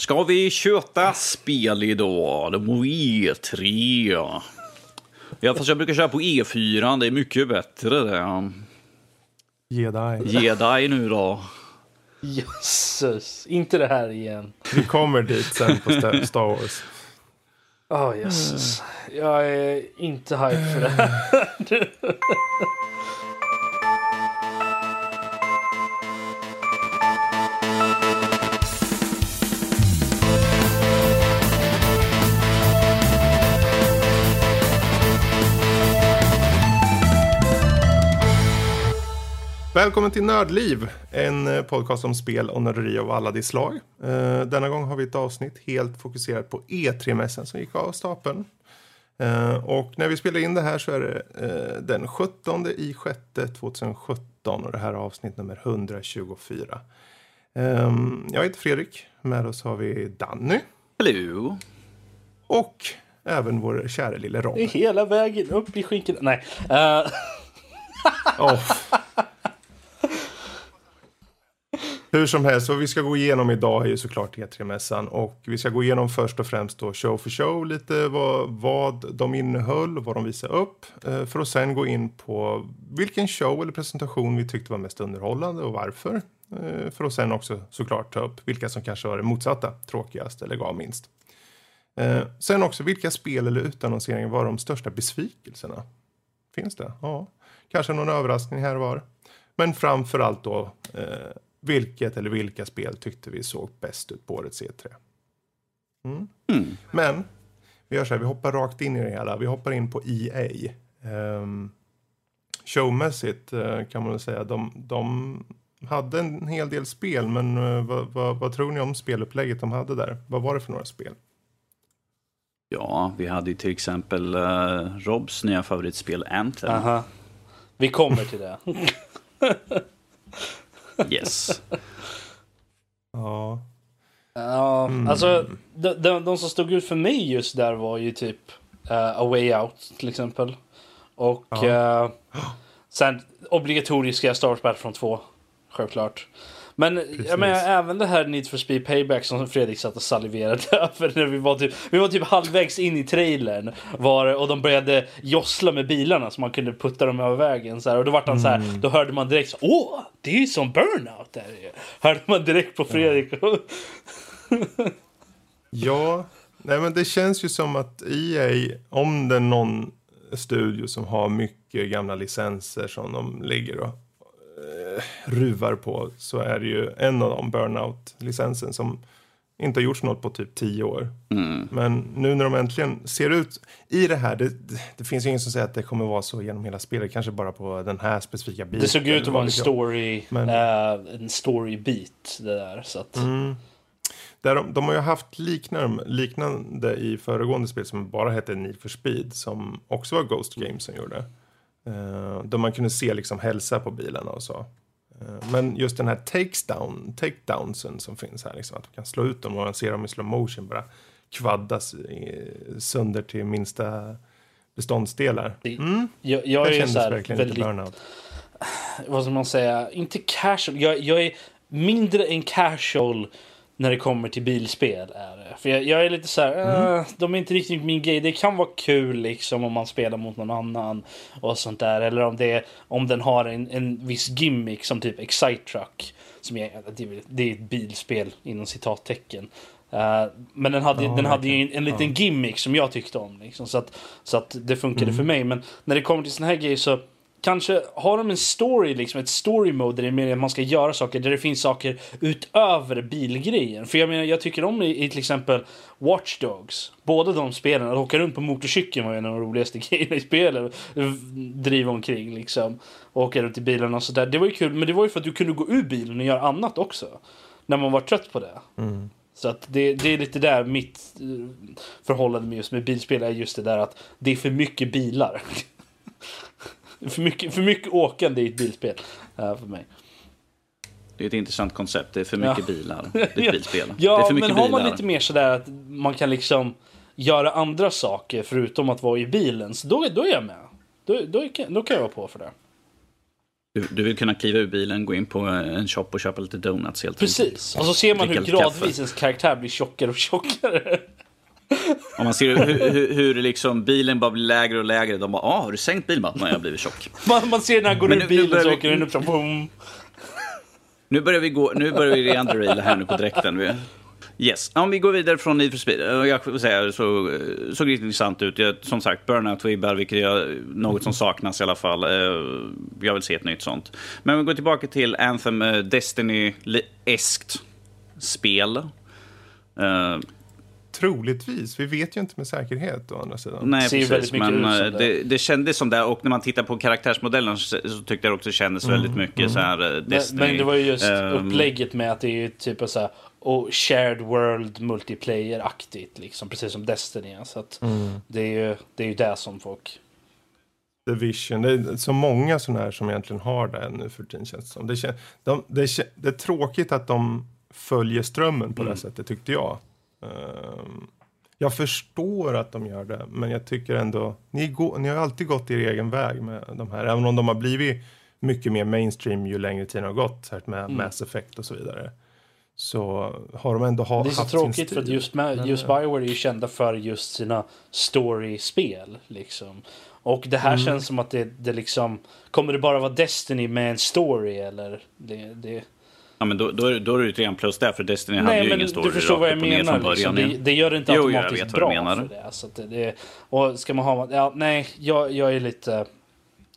Ska vi köta spel idag? Det må E3. Ja, fast jag brukar köra på E4. Det är mycket bättre det. Ge dig nu då. Jösses, inte det här igen. Vi kommer dit sen på Sta- Star Wars. Åh oh, jösses. Jag är inte hype för det här. Välkommen till Nördliv, en eh, podcast om spel och nörderi av alla de slag. Eh, denna gång har vi ett avsnitt helt fokuserat på E3-mässan som gick av stapeln. Eh, och när vi spelar in det här så är det den 17 i sjätte 2017 och det här är avsnitt nummer 124. Eh, jag heter Fredrik, med oss har vi Danny Hallå. och även vår kära lille Rob. Hela vägen upp i skinkan. Nej. Uh, Åh. Hur som helst, vad vi ska gå igenom idag är ju såklart E3-mässan och vi ska gå igenom först och främst då show for show, lite vad, vad de innehöll, vad de visade upp, eh, för att sen gå in på vilken show eller presentation vi tyckte var mest underhållande och varför. Eh, för att sen också såklart ta upp vilka som kanske var det motsatta, tråkigast eller gav minst. Eh, sen också vilka spel eller utannonseringar var de största besvikelserna? Finns det? Ja. Kanske någon överraskning här och var. Men framför allt då, eh, vilket eller vilka spel tyckte vi såg bäst ut på årets E3? Mm. Men, vi gör så här, vi hoppar rakt in i det hela. Vi hoppar in på EA. Um, showmässigt eh, kan man väl säga, de, de hade en hel del spel, men eh, vad, vad, vad tror ni om spelupplägget de hade där? Vad var det för några spel? Ja, vi hade ju till exempel uh, Robs nya favoritspel Anthem. aha. Vi kommer till det. Yes. Ja, Ja, alltså de, de, de som stod ut för mig just där var ju typ uh, A Way Out till exempel. Och eh, sen obligatoriska Star Wars Battlefront 2. Självklart. Men jag menar även det här Need for Speed Payback som Fredrik satt och saliverade över när vi var typ, vi var typ halvvägs in i trailern. Var, och de började jossla med bilarna så man kunde putta dem över vägen. Så här, och då vart han så här, då hörde man direkt så åh, det är ju som burnout där ju. Hörde man direkt på Fredrik. Ja, nej men det känns ju som att EA, om det är någon studio som har mycket gamla licenser som de ligger och ruvar på så är det ju en av dem, Burnout-licensen, som inte har gjorts något på typ tio år. Men nu när de äntligen ser ut i det här, det, det finns ju ingen som säger att det kommer vara så genom hela spelet, kanske bara på den här specifika biten. Det såg ut att vara en story, Men- eh, en story beat det där. Så att, Där de, de har ju haft liknande, liknande i föregående spel som bara hette Need for Speed som också var Ghost Games som gjorde. Uh, då man kunde se liksom hälsa på bilarna och så. Eh, men just den här takesdown, takedownsen som finns här, liksom, att man kan slå ut dem och man ser dem i slow motion bara kvaddas sönder till minsta beståndsdelar. Mm, jag, jag det är kändes här verkligen lite väldigt, burnout. vad ska man säga, inte casual. Jag, jag är mindre än casual när det kommer till bilspel. Är det. För jag, jag är lite så här, "Eh, de är inte riktigt min grej. Det kan vara kul liksom om man spelar mot någon annan och sånt där. Eller om, det, om den har en, en viss gimmick som typ Excite Truck. Som är, det, det är ett bilspel inom citattecken. Eh, men den hade, Ja, den hade ju en, en liten gimmick som jag tyckte om. Liksom, så, att, så att det funkade för mig. Men när det kommer till såna här grejer så kanske har de en story, liksom ett story mode där det är att man ska göra saker, där det finns saker utöver bilgrejen. För jag menar, jag tycker om i, i till exempel Watch Dogs. Båda de spelen, att åka runt på motorcykeln var en av de roligaste grejerna i spelet. Driva omkring liksom. Och åka runt i bilarna och sådär. Det var ju kul, men det var ju för att du kunde gå ur bilen och göra annat också. När man var trött på det. Så att det, det är lite där mitt eh, förhållande med just med bilspel är just det där att det är för mycket bilar. för, mycket, för mycket åkande i ett bilspel eh, för mig. Det är ett intressant koncept. Det är för mycket Ja. bilar. Det är ett bilspel. Ja, men har bilar. man lite mer sådär att man kan liksom göra andra saker förutom att vara i bilen, så då, då är jag med. Då, då, kan- då kan jag vara på för det. Du, du vill kunna kliva ur bilen, gå in på en shop och köpa lite donuts helt Precis. Och så ser man hur gradvis kaffe. ens karaktär blir tjockare och tjockare. Och man ser hur, hur, hur liksom bilen bara blir lägre och lägre. De bara, ah, har du sänkt Nej, jag har blivit tjock. Man, man ser när han går Men ur nu- nu bilen så börjar vi- åker den upp så boom. Nu börjar vi gå, nu börjar vi reanderaila här nu på dräkten. Yes, om vi går vidare från Need for Speed. eh, Jag får säga, det så, eh, såg riktigt intressant ut. Jag, som sagt, Burnout-vibbar, vilket är något som saknas i alla fall. Eh, Jag vill se ett nytt sånt. Men om vi går tillbaka till Anthem eh, Destiny-eskt spel. Troligtvis. Vi vet ju inte med säkerhet å andra sidan. Nej, ju precis. Men eh, det. det, det kändes som det. Och när man tittar på karaktärsmodellen så, så tyckte jag också det kändes väldigt mycket så här eh, Men, Destiny. men det var ju just Ehm, upplägget med att det är ju typ så här och shared world multiplayer-aktigt liksom. Precis som Destiny. Så att det, är ju, det är ju det som folk... Division. Det är så många sådana här som egentligen har det nu för tiden känns det som. Det, kän, de, det, det är tråkigt att de följer strömmen på det sättet tyckte jag. Ehm, jag förstår att de gör det, men jag tycker ändå, ni, går, ni har alltid gått er egen väg med de här, även om de har blivit mycket mer mainstream ju längre tiden har gått, så här med Mass Effect och så vidare. Så har de ändå ha, Det är så haft sin tråkigt för att just, med, Men, just Bioware är ju kända för just sina story-spel. Liksom. Och det Mm. här känns som att det, det liksom... Kommer det bara vara Destiny med en story eller? Det, det... Ja, men då, då, är, då är det ju ett rent plus där, för Destiny hade Nej ju men ingen story du förstår vad jag menar. från Liksom. början. Det, det gör det inte Jo, automatiskt bra menar. för det. Så att det, det. Och ska man ha... Ja, nej, jag, jag är lite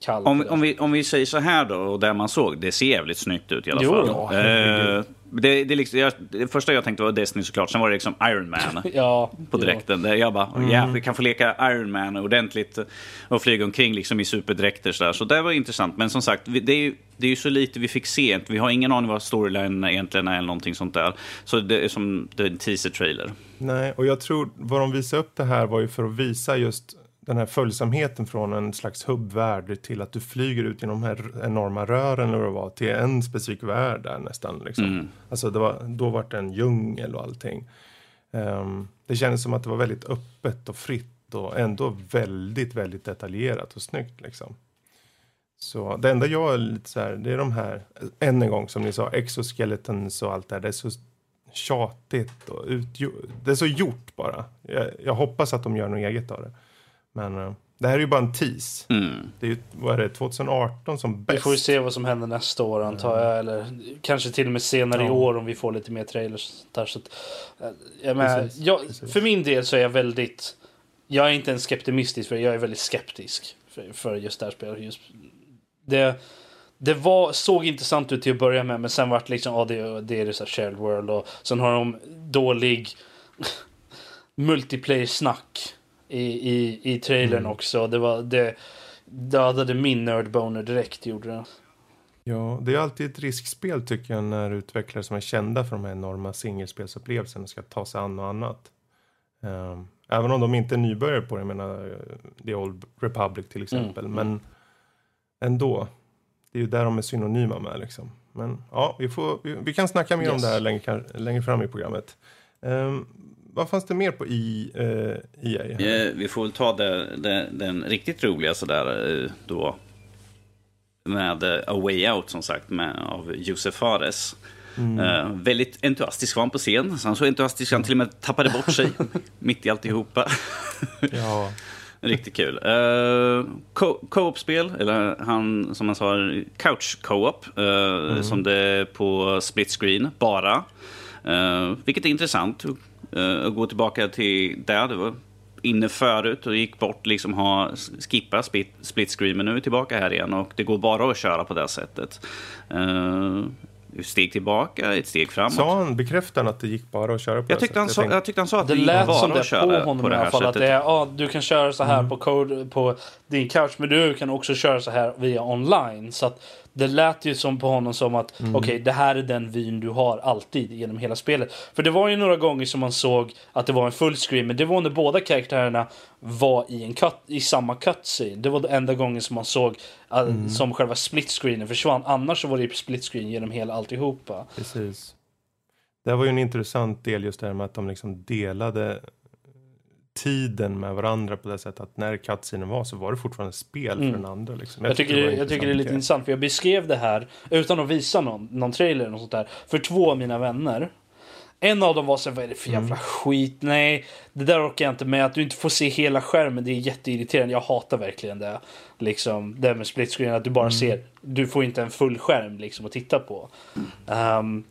kall Om, om, vi, om vi säger så här då, och det man såg, det ser jävligt snyggt ut i alla Jo, fall. ja, det, det, liksom, jag, det första jag tänkte var Destiny såklart, sen var det liksom Iron Man. Ja, på jo. dräkten. Där jag bara, ja, vi kan få leka Iron Man ordentligt och flyga omkring liksom i superdräkter. Så, där. så det var intressant. Men som sagt, det är, ju, det är ju så lite vi fick se. Vi har ingen aning vad storyline egentligen är eller någonting sånt där. Så det är som det är en teaser-trailer. Nej, och jag tror vad de visade upp det här var ju för att visa just den här följsamheten från en slags hubbvärld till att du flyger ut genom de här enorma rören eller vad till en specifik värld där nästan. Liksom. Alltså det var, då var det en djungel och allting. Ehm, det kändes som att det var väldigt öppet och fritt och ändå väldigt, väldigt detaljerat och snyggt liksom. Så det enda jag är lite så här, det är de här, än en gång som ni sa, exoskeletons och allt det här. Det är så tjatigt och utgjort. Det är så gjort bara. Jag, jag hoppas att de gör något eget av det. Men eh, det här är ju bara en tease. Mm. Det är ju, vad är det, 2018 som Vi bäst. får ju se vad som händer nästa år antar jag. Eller kanske till och med senare i Ja. år om vi får lite mer trailers. Där, så eh, jag menar, jag, för min del så är jag väldigt... Jag är inte en skeptimistisk för jag är väldigt skeptisk för, för just det här spelet. Just, det, det var, såg intressant ut till att börja med men sen vart liksom, ja det, det är det så här shared world och sen har de dålig multiplayer-snack i, i, i trailern Mm. också. Det var, det dödade min nerdboner direkt gjorde det. Ja, det är alltid ett riskspel tycker jag när utvecklare som är kända för de här enorma singelspelsupplevelserna ska ta sig an något annat. Ehm, även om de inte är nybörjare på det, jag menar eh, The Old Republic till exempel. Mm, Men ändå, det är ju där de är synonyma med liksom. Men ja, vi, får, vi, vi kan snacka mer om Yes. det här längre, längre fram i programmet. Ehm, vad fanns det mer på i, eh, EA? Eh, vi får väl ta det, det, den riktigt roliga sådär eh, då. Med eh, A Way Out som sagt med, av Josef Fares. Eh, väldigt entusiastisk var han på scen. Så han så entusiastisk att han till och med tappade bort sig mitt i alltihopa. Ja, Riktigt kul. Uh, co- Co-op-spel, eller han som man sa, couch co-op. eh, Som det är på split screen, bara. Uh, vilket är intressant. Eh, att gå tillbaka till där. Det var inne förut och gick bort, liksom ha, skippa split, split screen. Men nu är vi tillbaka här igen och det går bara att köra på det sättet. Uh, steg tillbaka, ett steg framåt. sa han, bekräftade han att det gick bara att köra på jag, det tyckte han sättet? sa, tänkte- jag tyckte han sa att Det det gick bara som att köra på honom på i det här fall. Att sättet. det är, ja, du kan köra så här på code på din couch men du kan också köra så här via online. Så att det lät ju som på honom som att okej det här är den vyn du har alltid genom hela spelet. För det var ju några gånger som man såg att det var en fullscreen men det var när båda karaktärerna var i, en cut, i samma cutscene. Det var den enda gången som man såg uh, som själva split screenen försvann. Annars så var det ju split screen genom hela alltihopa. Precis. Det var ju en intressant del just det här med att de liksom delade tiden med varandra på det sättet att när cutscenen var så var det fortfarande spel för den andra. Liksom. Mm. Jag, tycker, det jag tycker det är lite intressant för jag beskrev det här utan att visa någon, någon trailer eller något sånt där för två av mina vänner. En av dem var så här, vad är det för jävla Mm. skit? Nej, det där orkar jag inte med. Att du inte får se hela skärmen, det är jätteirriterande. Jag hatar verkligen det. Liksom, det med split screen, att du Mm. bara ser. Du får inte en full skärm liksom att titta på. Um, mm,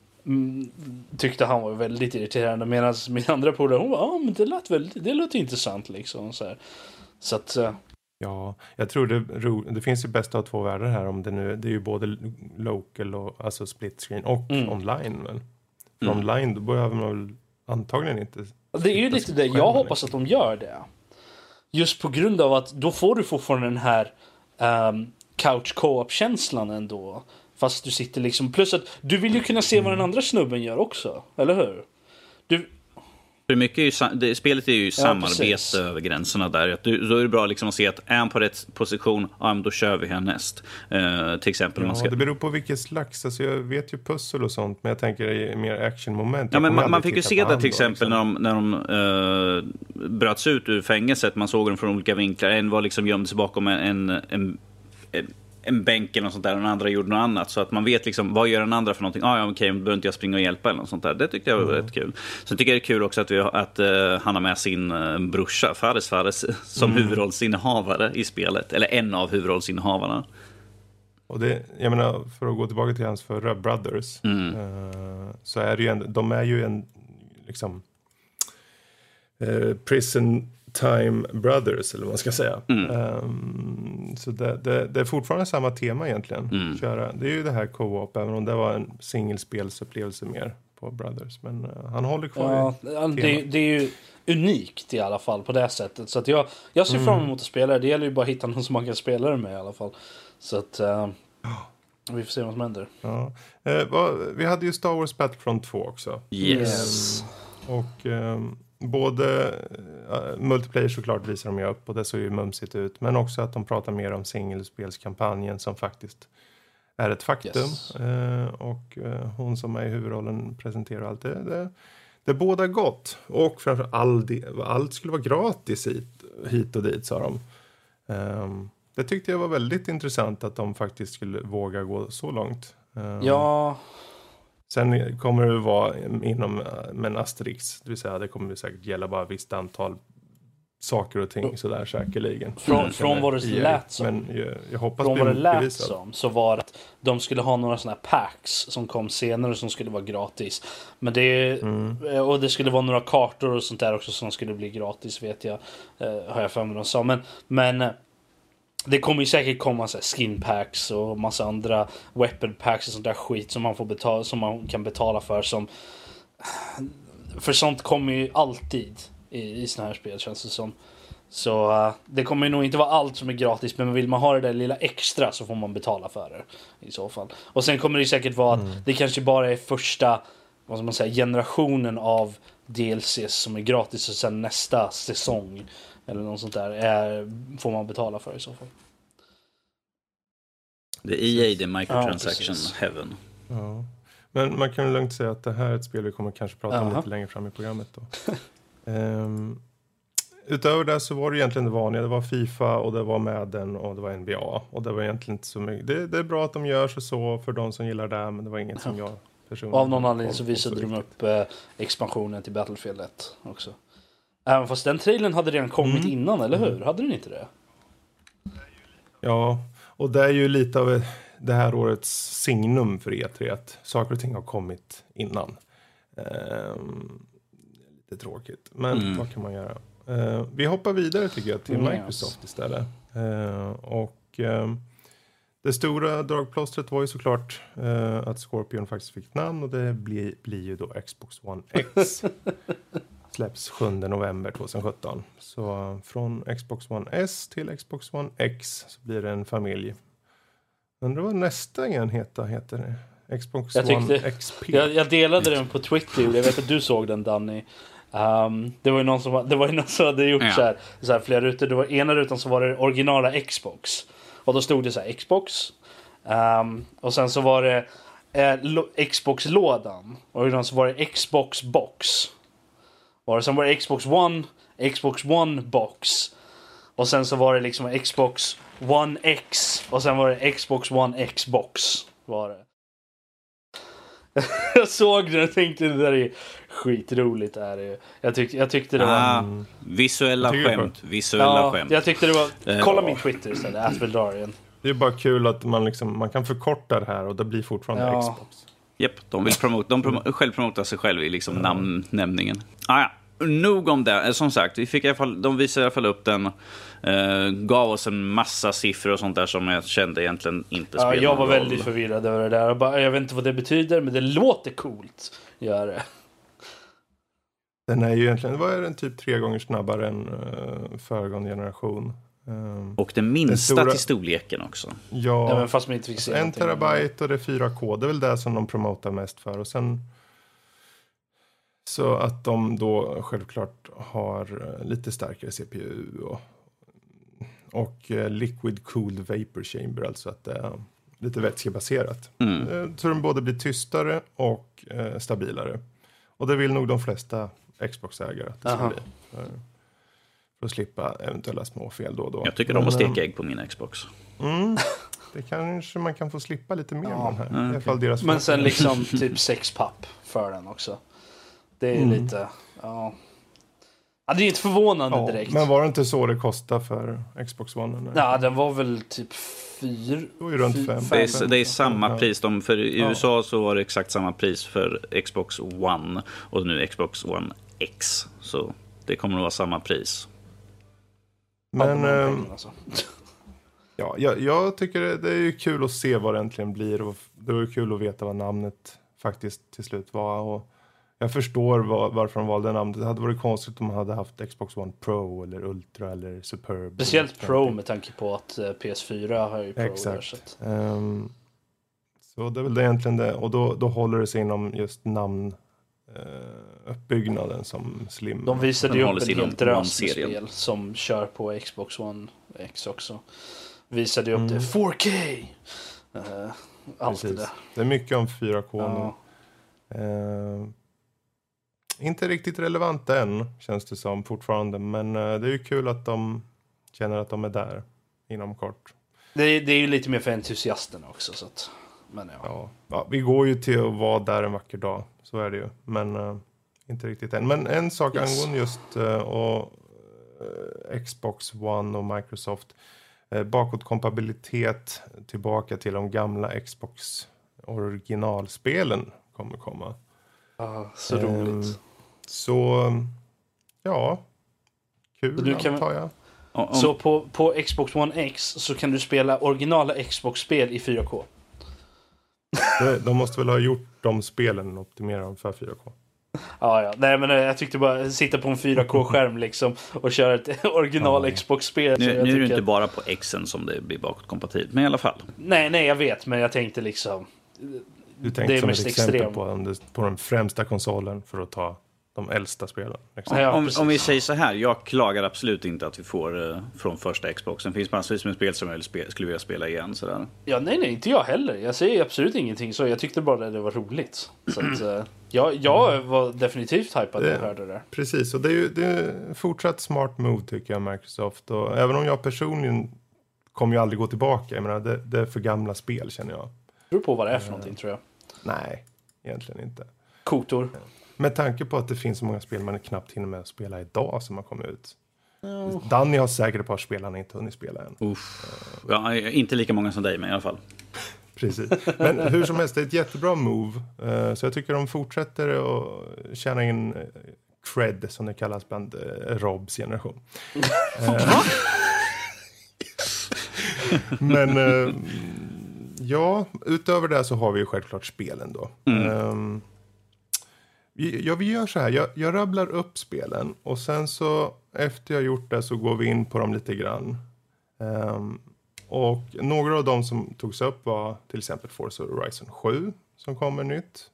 tyckte han var väldigt irriterande. Medan min andra polare, hon var, ja men det lät väldigt, det låter intressant liksom. Så, här. så att, eh, Ja, jag tror det, det finns ju bästa av två världar här. Om det, nu, det är ju både local och alltså split screen och Mm. online. Väl? För online då behöver man väl antagligen inte. Det är ju lite det. Jag hoppas liksom. att de gör det. Just på grund av att då får du fortfarande den här um, couch co-op-känslan ändå. Fast du sitter liksom... Plus att du vill ju kunna se vad den andra snubben gör också. Eller hur? Du, För mycket är ju, det, spelet är ju samarbete över gränserna där. Att du, då är det bra liksom att se att är han på rätt position, ja, men då kör vi härnäst. Eh, till exempel. Ja, man ska, det beror på vilket slags. Alltså jag vet ju pussel och sånt. Men jag tänker i mer actionmoment. Ja, men man, man fick ju se det till då, exempel liksom. när de, när de eh, bröts ut ur fängelset. Man såg dem från olika vinklar. En var liksom gömd sig bakom en, en, en, en, bänk eller något sånt där. Och den andra gjorde något annat. Så att man vet liksom, vad gör den andra för någonting? Ah, ja, okej, behöver inte jag springa och hjälpa eller något sånt där. Det tyckte jag var rätt kul. Sen tycker jag det är kul också att, vi, att eh, han har med sin uh, brorsa, Fares Fares, som huvudrollsinnehavare i spelet. Eller en av huvudrollsinnehavarna. Och det, jag menar, för att gå tillbaka till hans förra Brothers. Mm. eh, så är det ju en, de är ju en, liksom, prison time brothers, eller vad man ska säga. Mm. Ehm, så det, det, det är fortfarande samma tema egentligen. Mm. Köra. Det är ju det här co-op, även om det var en singelspelsupplevelse mer på Brothers. Men eh, han håller kvar ja, i det, temat. det är ju unikt i alla fall på det sättet. Så att jag, jag ser fram emot att spela det. Det gäller ju bara att hitta någon som man kan spela det med i alla fall. Så att... eh, vi får se vad som händer. Ja. Vad, vi hade ju Star Wars Battlefront 2 också. Yes. Och ehm, både uh, multiplayer såklart visar de ju upp och det såg ju mumsigt ut. Men också att de pratar mer om singelspelskampanjen som faktiskt är ett faktum. Yes. Eh, och eh, hon som är i huvudrollen presenterar allt det. Det, det båda gott. Och framför allt, allt skulle vara gratis hit, hit och dit sa de. Ehm, det tyckte jag var väldigt intressant att de faktiskt skulle våga gå så långt. Ehm, Ja, Sen kommer det vara inom eh, med en asterix, det vill säga det kommer säkert gälla bara ett visst antal saker och ting sådär säkerligen. Från- från känner vad det lät som. Men jag, jag hoppas från vad det lät motbevisad. som så var att de skulle ha några sådana här packs som kom senare som skulle vara gratis. Men det, Mm. och det skulle vara några kartor och sånt där också som skulle bli gratis vet jag. Eh, har jag för mig de sa. Men, men eh, det kommer ju säkert komma så här skin packs och massa andra weapon packs och sånt där skit som man, får betala, som man kan betala för. Som, för sånt kommer ju alltid i, i såna här spel känns det som. Så eh, det kommer nog inte vara allt som är gratis men vill man ha det där lilla extra så får man betala för det. I så fall. Och sen kommer det säkert vara att det kanske bara är första vad ska man säga, generationen av DLCs som är gratis och sen nästa säsong eller något sånt där är, får man betala för i så fall. Det är EA, det är microtransaction precis. heaven. Ja. Men man kan lugnt säga att det här är ett spel vi kommer kanske prata om Jaha. lite längre fram i programmet. Då. Ehm, utöver det så var det egentligen det vanliga. Det var Fifa och det var Madden och det var NBA. Och det var egentligen inte så mycket. Det, det är bra att de gör så, så för de som gillar det, men det var inget som jag personligen... Och av någon anledning så visade de upp eh, expansionen till Battlefield 1 också. Även fast den trailern hade redan kommit Mm. innan, eller hur? Hade den inte det? Ja, och det är ju lite av det här årets signum för E3 att saker och ting har kommit innan. Ehm, lite tråkigt, men Mm. vad kan man göra? Ehm, vi hoppar vidare tycker jag till Yes. Microsoft istället. Ehm, och ehm, det stora dragplåstret var ju såklart eh, att Scorpion faktiskt fick namn och det blir, blir ju då Xbox One X. Släpps 7 november 2017. Så från Xbox One S till Xbox One X så blir det en familj. Undrar vad nästa enhet heter? Det? Xbox Jag One tyckte- XP. Jag, jag delade den på Twitter, jag vet att du såg den Danny. Um, det var ju någon som, det var ju någon som hade gjort Ja. så, här, så här flera rutor. Det var ena rutan så var det originala Xbox. Och då stod det så här Xbox. Um, och sen så var det eh, Xbox-lådan. Och sen så var det Xbox box. Och sen var det Xbox One, Xbox One box. Och sen så var det liksom Xbox One X. Och sen var det Xbox One X-box. Var det. jag såg det och tänkte det där är skitroligt. Är det. Jag, tyck, jag tyckte det var... Ah, visuella det är skämt. Visuella ja, skämt. jag tyckte det var... Eh, Kolla min Twitter istället. Atveldarian. Det är bara kul att man, liksom, man kan förkorta det här och det blir fortfarande Ja. Xbox. Japp, de vill promote, de promo, självpromota sig själv i liksom namnnämningen. Ah, ja. Nog om det. Eh, Som sagt, vi fick i alla fall, de visade i alla fall upp den. Eh, gav oss en massa siffror och sånt där som jag kände egentligen inte Ja, spelade jag var roll. väldigt förvirrad över det där. Jag, bara, jag vet inte vad det betyder, men det låter coolt. Gör det. Den är ju egentligen, vad är den, typ tre gånger snabbare än uh, föregående generation. Ehm, Och det minsta Den stora- till storleken också. ja, Även fast man inte fick se en terabyte och det är 4K. Det är väl det som de promotar mest för. Och sen så att de då självklart har eh, lite starkare CPU och, och eh, liquid cooled vapor chamber, alltså att det är lite vätskebaserat. Mm. Eh, Så den både blir tystare och stabilare. Och det vill nog de flesta Xbox-ägare att det ska Aha. bli. För, att slippa eventuella små fel då och då. Jag tycker om att eh, steka ägg på min Xbox. Mm, det kanske man kan få slippa lite mer Ja. med den här. Mm, I alla fall deras Men sen liksom typ sex papp för den också. Det är Mm. lite... Ja. ja. Det är inte förvånande ja, direkt. Men var det inte så det kostade för Xbox One? Eller? Ja, den var väl typ fyra... Det var runt fem. Det är, fem- det är samma ja. pris. De, för i Ja. USA så var det exakt samma pris för Xbox One och nu Xbox One X. Så det kommer att vara samma pris. Men pengarna, alltså. ja, jag, jag tycker det, är ju kul att se vad det äntligen blir. Och det var ju kul att veta vad namnet faktiskt till slut var. Och jag förstår vad, varför de valde namnet. Det hade varit konstigt om man hade haft Xbox One Pro eller Ultra eller Superb. Speciellt Pro 50. med tanke på att eh, PS4 har ju Pro där. Exakt. Så att, Ehm, så det är väl det egentligen det. Och då, då håller det sig inom just namn eh, uppbyggnaden som Slim. de visade De ju upp en helt drös spel som kör på Xbox One X också. Visade ju upp Mm. det 4K! Uh, allt det där. Det är mycket om 4K Ja. nu. Eh, inte riktigt relevant än, känns det som fortfarande. Men eh, det är ju kul att de känner att de är där inom kort. Det, är, det är ju lite mer för entusiasterna också. Så att, men ja. Ja, ja, vi går ju till att vara där en vacker dag. Så är det ju. Men eh, inte riktigt än. Men en sak Yes. angående just eh, och, eh, Xbox One och Microsoft. Eh, bakåtkompatibilitet tillbaka till de gamla Xbox originalspelen kommer komma. Ah, så Ehm, roligt. Så ja, kul Så du kan- antar jag. Om, om, Så på, på Xbox One X så kan du spela originala Xbox-spel i 4K. De, måste väl ha gjort de spelen och optimera dem för 4K. Ja, ja. Nej, men eh, jag tyckte bara sitta på en 4K-skärm liksom och köra ett original Ja. Xbox-spel. nu, nu är det inte att- bara på Xen som det blir bakåtkompatibelt, men i alla fall. Nej, nej, jag vet, men jag tänkte liksom... Du Det tänkte är som ett mest exempel extrem. på, på den främsta konsolen för att ta de äldsta spelen. Liksom. Ja, om, om vi säger så här, jag klagar absolut inte att vi får eh, från första Xboxen. Det finns massvis med spel som jag spe- skulle vilja spela igen. Sådär. Ja, nej, nej, inte jag heller. Jag säger absolut ingenting så. Jag tyckte bara det var roligt. Så att, eh, jag, jag var definitivt hypad när jag hörde det där. Precis, och det är ju det är fortsatt smart move tycker jag, Microsoft. Och även om jag personligen kommer ju aldrig gå tillbaka. Jag menar, det, det är för gamla spel känner jag. Det beror på vad det är för någonting, tror jag. Nej, egentligen inte. Kotor. Med tanke på att det finns så många spel man knappt hinner med att spela idag som har kommit ut. Danny har säkert ett par spel han inte hunnit spela än. Uff. Ja, inte lika många som dig, men i alla fall. Precis. Men hur som helst, det är ett jättebra move. Eh, Så jag tycker de fortsätter att tjäna in eh, cred, som det kallas bland eh, Robs generation. Men ja, utöver det så har vi ju självklart spelen då. Ehm, vi, ja, vi gör så här. Jag, jag rabblar upp spelen och sen så efter jag gjort det så går vi in på dem lite grann. Um, och några av dem som togs upp var till exempel Forza Horizon 7 som kommer nytt.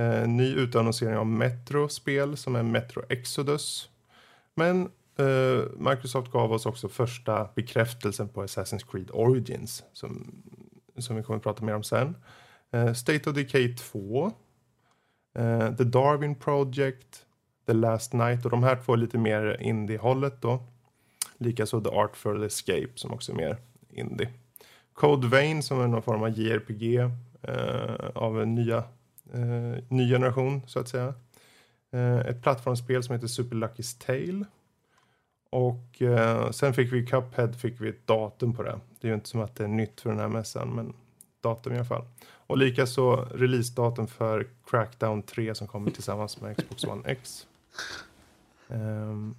Uh, ny utannonsering av Metro-spel som är Metro Exodus. Men uh, Microsoft gav oss också första bekräftelsen på Assassin's Creed Origins som, som vi kommer att prata mer om sen. Uh, State of Decay 2. Eh, the Darwin Project. The Last Night. Och de här två är lite mer indie-hållet då. Likaså The Artful Escape som också är mer indie. Code Vein som är någon form av JRPG eh, av en nya, eh, ny generation så att säga. Eh, ett plattformsspel som heter Super Lucky's Tale. Och eh, sen fick vi Cuphead, fick vi ett datum på det. Det är ju inte som att det är nytt för den här mässan, men datum i alla fall. Och likaså releasedatum för Crackdown 3 som kommer tillsammans med Xbox One X. Um,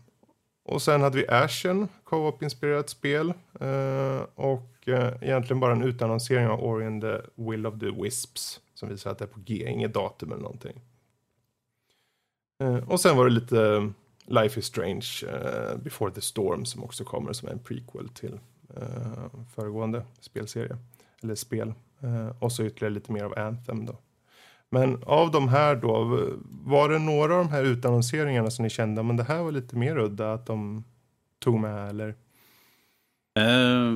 och sen hade vi Ashen, co-op-inspirerat spel. Uh, och uh, egentligen bara en utannonsering av Ori and the Will of the Wisps. Som visar att det är på G, inget datum eller någonting. Uh, och sen var det lite Life is Strange, Before the Storm som också kommer som en prequel till föregående spelserie. Eller spel och så ytterligare lite mer av Anthem då. Men av de här då, var det några av de här utannonseringarna som ni kände, men det här var lite mer udda att de tog med eller? Uh,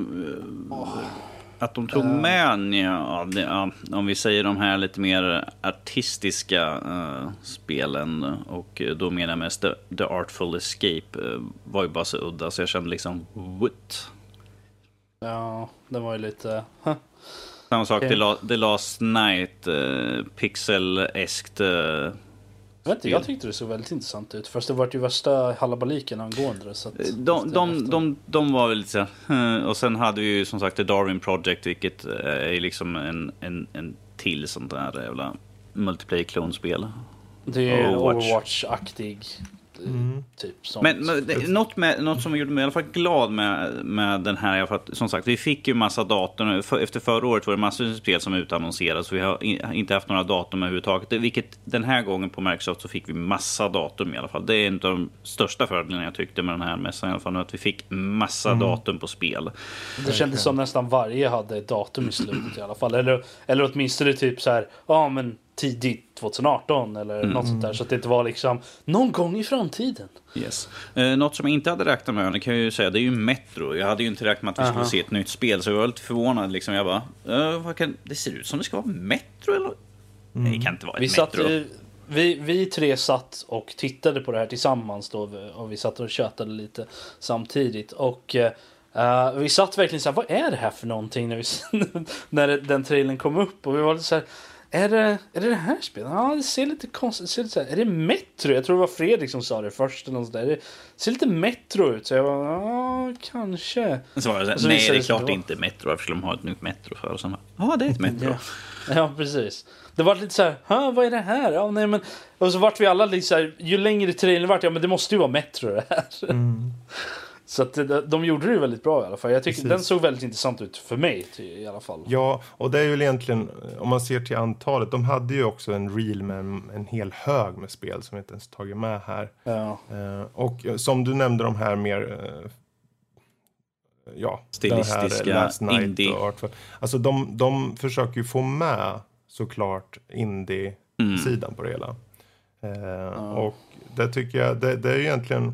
att de tog uh. med, ja, det, ja, om vi säger de här lite mer artistiska uh, spelen och då menar jag mest The, The Artful Escape var ju bara så udda så jag kände liksom, what? Ja, det var ju lite... Samma sak, okay. The, Last Night, uh, pixel-eskt. Uh, jag, inte, jag tyckte det såg väldigt intressant ut. Först det var ju värsta halabaliken angående det. Så att, de, de, de, de, var väl lite så Och sen hade vi ju som sagt The Darwin Project, vilket är liksom en, en, en till sånt där jävla multiplayer-klonspel. Det är Overwatch-aktig. Mm. Typ, men, men det, något, med, något som gjorde mig i alla fall glad med, med den här, för att, som sagt, vi fick ju massa datum. För, efter förra året var det massor av spel som utannonserades, så vi har in, inte haft några datum överhuvudtaget. Vilket den här gången på Microsoft så fick vi massa datum i alla fall. Det är en av de största fördelarna jag tyckte med den här mässan i alla fall, att vi fick massa mm. datum på spel. Det kändes som nästan varje hade ett datum i slutet i alla fall. Eller, eller åtminstone typ så här, ja men tidigt 2018 eller mm. något sånt där. Så att det inte var liksom någon gång i framtiden. Yes. Eh, något som jag inte hade räknat med, det kan jag ju säga, det är ju Metro. Jag hade ju inte räknat med att vi uh -huh. skulle se ett nytt spel, så jag var lite förvånad. Liksom. Jag bara, eh, vad kan, det ser ut som det ska vara Metro eller? Mm. Det kan inte vara ett vi Metro. Satt, vi, vi tre satt och tittade på det här tillsammans då och vi satt och tjötade lite samtidigt. Och uh, vi satt verkligen så här, vad är det här för någonting när, vi, när den trailern kom upp? Och vi var lite så här, är det, är det det här spelet? Ja, det ser lite konstigt ser lite så här, Är det Metro? Jag tror det var Fredrik som sa det först. Eller något där. Det ser lite Metro ut. Så jag bara, ja, kanske. Så var det så, nej, det är klart det inte Metro. Eftersom de har ett nytt Metro för. Och ja, det är ett Metro. Ja. ja, precis. Det var lite så här, vad är det här? Ja, nej, men... Och så vart vi alla lite så här, ju längre trailern vart, ja men det måste ju vara Metro det här. Mm. Så att de gjorde det ju väldigt bra i alla fall. Jag tycker den såg väldigt intressant ut för mig i alla fall. Ja, och det är ju egentligen, om man ser till antalet, de hade ju också en reel med en, en hel hög med spel som vi inte ens tagit med här. Ja. Uh, och som du nämnde de här mer uh, ja, stilistiska, indie. Och alltså de, de försöker ju få med såklart indie-sidan mm. på det hela. Uh, ja. Och det tycker jag, det, det är egentligen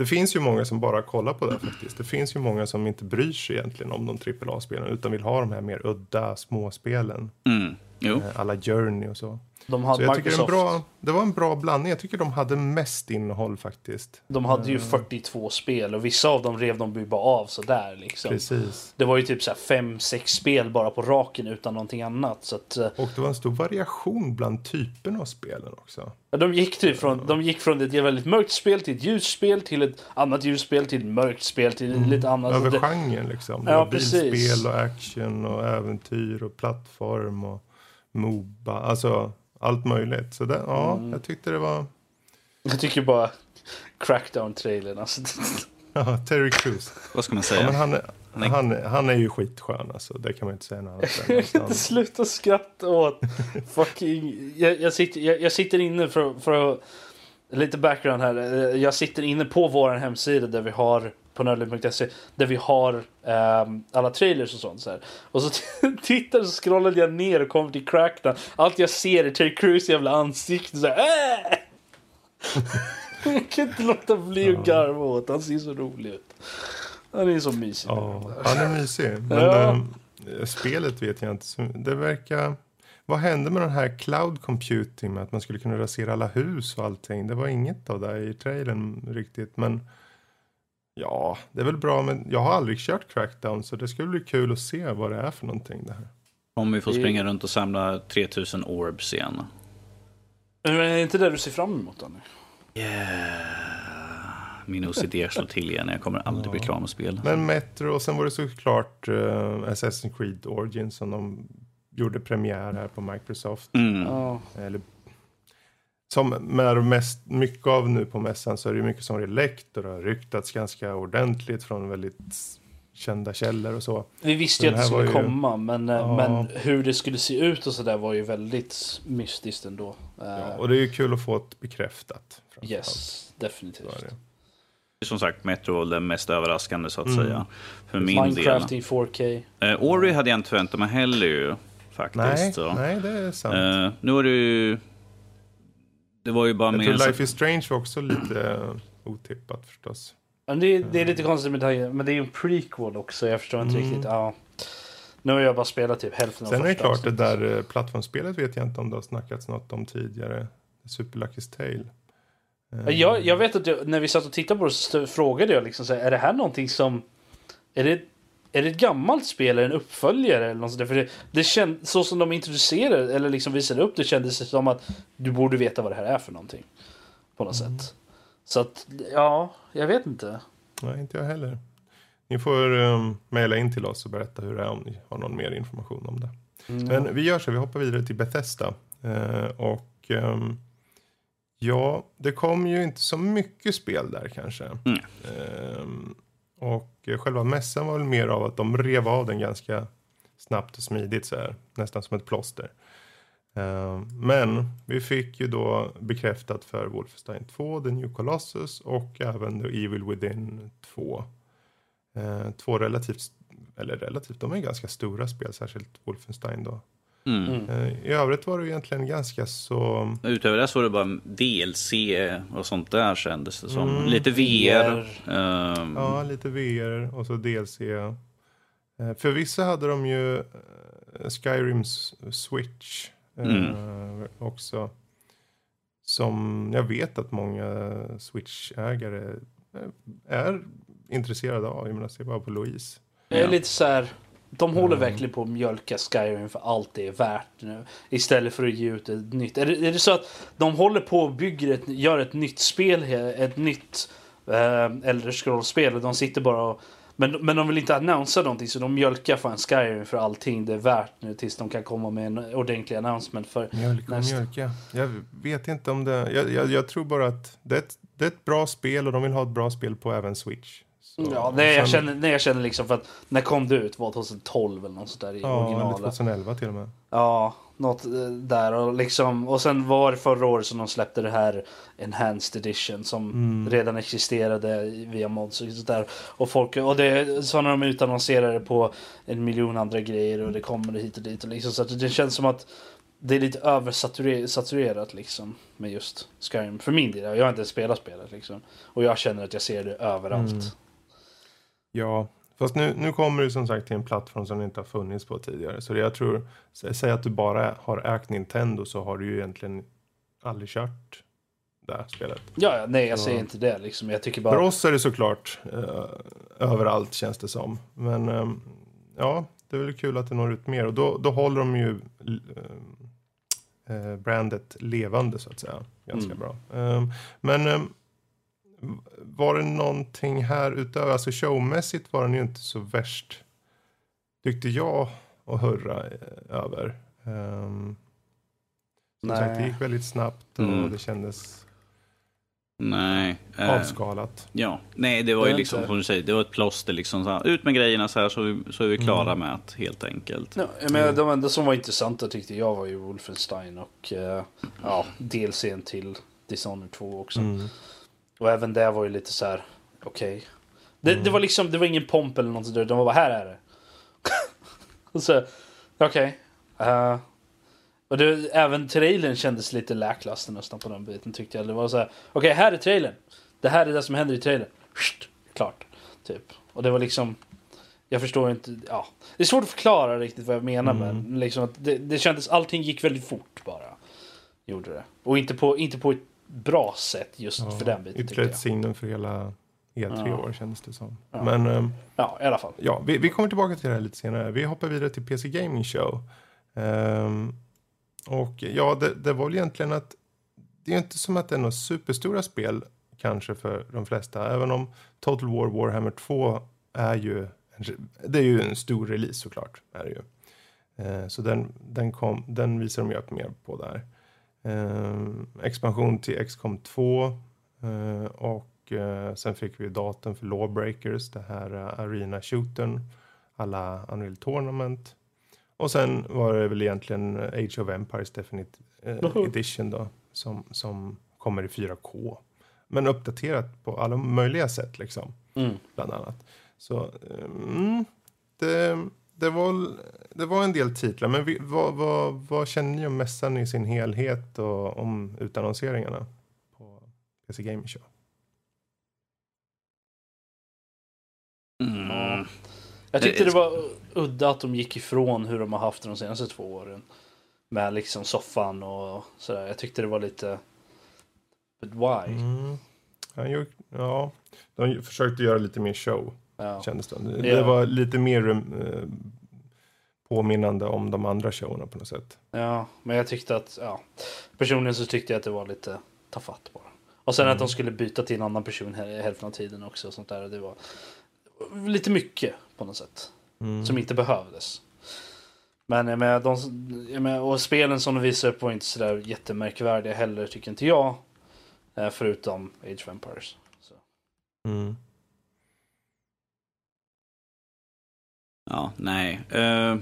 det finns ju många som bara kollar på det faktiskt. Det finns ju många som inte bryr sig egentligen om de AAA-spelen utan vill ha de här mer udda småspelen. Mm. Eh, alla Journey och så. De hade så jag Microsoft. tycker det, bra, det var en bra blandning. Jag tycker de hade mest innehåll faktiskt. De hade ju 42 eh. spel och vissa av dem rev de ju bara av sådär liksom. Precis. Det var ju typ så 5-6 spel bara på raken utan någonting annat. Så att, eh, och det var en stor variation bland typerna av spelen också. De gick, typ från, de gick från ett väldigt mörkt spel till ett ljusspel till ett annat ljusspel till ett mörkt spel till mm. lite annat. Över genren liksom. Det ja, bilspel och action och äventyr och plattform och Moba. Alltså allt möjligt. Så det, ja, mm. jag tyckte det var... Jag tycker bara Crackdown-trailern. Alltså. ja, Terry Crews. Vad ska man säga? Ja, men han, han, är... Han, han är ju skitskön alltså. Det kan man inte säga något annat Sluta skratta åt fucking... Jag, jag, sitter, jag, jag sitter inne för, för att... Lite background här. Jag sitter inne på vår hemsida där vi har på nördliv.se där vi har um, alla trailers och sånt. Så här. Och så tittar så scrollade jag ner och kom till Crackdown. Allt jag ser är Terry Crews jävla ansikte. Så här, äh! jag kan inte låta bli att garva åt Han ser så rolig ut. Han är så mysig. Ja, han är mysig. Men ja. äh, spelet vet jag inte. Det verkar... vad hände med den här cloud computing med att man skulle kunna rasera alla hus och allting? Det var inget av det i trailern riktigt, men ja, det är väl bra, men jag har aldrig kört Crackdown så det skulle bli kul att se vad det är för någonting det här. Om vi får springa runt och samla 3000 orbs igen. Men är det inte det du ser fram emot Danny? Yeah. Min OCD slår till igen. Jag kommer aldrig bli klar med spel. Men Metro och sen var det såklart uh, Assassin's Creed Origins som de gjorde premiär här på Microsoft. Mm. Ja. Eller, som med mest, mycket av nu på mässan så är det mycket som är läckt och det har ryktats ganska ordentligt från väldigt kända källor och så. Vi visste ju att det skulle ju- komma, men, eh, Ja. men hur det skulle se ut och sådär var ju väldigt mystiskt ändå. Eh, Ja, och det är ju kul att få ett bekräftat. yes, definitivt. det. Som sagt, Metro var det mest överraskande så att Mm. säga. För min Minecraft del. i 4K. Eh, Ori hade jag inte förväntat mig heller ju. Faktiskt. Nej, så. nej, det är sant. Eh, nu var det ju... Det var ju bara jag mer... tror så- Life is Strange var också lite otippat förstås. Men det, det är lite konstigt med det, men det är ju en prequel också. Jag förstår inte Mm. riktigt. Ja. Nu har jag bara spelat typ hälften av Sen är det klart, det där eh, plattformsspelet vet jag inte om det har snackats något om tidigare. Super Lucky's Tale. Jag, jag vet att jag, när vi satt och tittade på det så frågade jag liksom så här, är det här någonting som... Är det, är det ett gammalt spel eller en uppföljare eller något sånt där? För det, det känd, så som de introducerade eller liksom visade upp det kändes det som att du borde veta vad det här är för någonting. På något Mm. sätt. Så att, ja, jag vet inte. Nej, inte jag heller. Ni får um, mejla in till oss och berätta hur det är om ni har någon mer information om det. Mm. Men vi gör så, vi hoppar vidare till Bethesda. Eh, och ehm, ja, det kom ju inte så mycket spel där kanske. Mm. Ehm, och eh, själva mässan var väl mer av att de rev av den ganska snabbt och smidigt så här, nästan som ett plåster. Eh, men vi fick ju då bekräftat för Wolfenstein 2, The New Colossus och även The Evil Within 2. Eh, två relativt, eller relativt, de är ganska stora spel, särskilt Wolfenstein då. Mm. Mm. Eh, I övrigt var det egentligen ganska så... Utöver det så var det bara DLC och sånt där kändes det som. Mm. Lite VR. ehm, Ja, lite VR och så DLC. Eh, För vissa hade de ju eh, Skyrims Switch eh, också. Som jag vet att många Switch-ägare är intresserade av. Jag menar, se bara på Louise. Jag är lite så här. De håller Mm. verkligen på att mjölka Skyrim för allt det är värt nu. Istället för att ge ut ett nytt. Är det, är det så att de håller på och bygger ett, gör ett nytt spel, ett nytt eh, Elder Scrolls-spel de sitter bara och men, men de vill inte annonsera någonting så de mjölkar fan Skyrim för allting det är värt nu tills de kan komma med en ordentlig announcement för Mjölk och Nästa. mjölka. Jag vet inte om det... Jag, jag, jag tror bara att det är, ett, det är ett bra spel och de vill ha ett bra spel på även Switch. Ja, nej, jag, känner, nej, jag känner liksom för att när kom det ut? Var 2012 eller något där i Ja, originalet? 2011 till och med. Ja, något eh, där och liksom och sen var det förra året som de släppte det här Enhanced Edition som Mm. redan existerade via mods och sånt där. Och folk och det så när de utannonserade det på en miljon andra grejer och det kommer hit och dit och liksom så det känns som att det är lite översaturerat liksom med just Skyrim för min del. Jag har inte spelat spelet liksom och jag känner att jag ser det överallt. Mm. Ja, fast nu, nu kommer det som sagt till en plattform som det inte har funnits på tidigare. Så det jag tror, sä- säg att du bara har ägt Nintendo så har du ju egentligen aldrig kört det här spelet. Ja, ja, nej jag Så- säger inte det liksom. Jag tycker För bara... oss är det såklart eh, överallt känns det som. Men ehm, ja, det är väl kul att det når ut mer. Och då, då håller de ju eh, eh, brandet levande så att säga. Ganska Mm. bra. Ehm, men ehm, var det någonting här utöver, alltså showmässigt var den ju inte så värst, tyckte jag, att hurra eh, över. Um, som sagt, det Nej. gick väldigt snabbt och Mm. det kändes Nej. eh, avskalat. Ja, nej det var ju vet liksom inte. som du säger, det var ett plåster liksom. Så här, ut med grejerna så här så, är- så är vi klara Mm. med att helt enkelt. Ja, men de enda som var intressanta tyckte jag var ju Wolfenstein och eh, ja, DLCn till Dishonored 2 också. Mm. Och även det var ju lite så här, okej. Det, Mm. det var liksom, det var ingen pomp eller något sådär, de var bara här är det. och så, okej. eh, och det, även trailern kändes lite lackluster nästan på den biten tyckte jag. Det var så här, okej här är trailern. Det här är det som händer i trailern. Sht, klart. Typ. Och det var liksom, Jag förstår inte. Ja. Det är svårt att förklara riktigt vad jag menar Mm. med liksom att det, det kändes, allting gick väldigt fort bara. Gjorde det. Och inte på, inte på ett bra sätt just Ja, för den biten Ytterligare ett signum för hela E3 Ja. år kändes det som. Ja. Men ehm, Ja, i alla fall. ja, vi, vi kommer tillbaka till det här lite senare. Vi hoppar vidare till PC Gaming Show. Ehm, och ja, det, det var väl egentligen att det är inte som att det är några superstora spel kanske för de flesta. Även om Total War Warhammer 2 är ju en, det är ju en stor release såklart. Är det ju. Eh, så den, den, kom, den visar de ju upp mer på där. Ehm, expansion till XCOM 2 eh, och eh, sen fick vi datum för Lawbreakers, det här arena shootern, alla Unreal Tournament. Och sen var det väl egentligen eh, Age of Empires Definite eh. Edition då, som, som kommer i 4K. Men uppdaterat på alla möjliga sätt liksom, Mm. bland annat. Så mm, det, det, var, det var en del titlar, men vi, vad, vad, vad känner ni om mässan i sin helhet och om utannonseringarna på PC Gaming Show? Mm. Jag tyckte det var udda att de gick ifrån hur de har haft det de senaste två åren. Med liksom soffan och sådär. Jag tyckte det var lite... But why? Mm. Ja, de försökte göra lite mer show, Ja. kändes det. Det, var lite mer eh, påminnande om de andra showerna på något sätt. ja, men jag tyckte att... Ja. Personligen så tyckte jag att det var lite tafatt bara. Och sen att de skulle byta till en annan person hälften av tiden också. Och sånt där. Det var lite mycket på något sätt. Mm. Som inte behövdes. Men jag menar, de, jag menar, och spelen som de visade upp var inte sådär jättemärkvärdiga heller tycker inte jag. Eh, Förutom Age of Empires. Mm. Ja, nej. Eh, uh,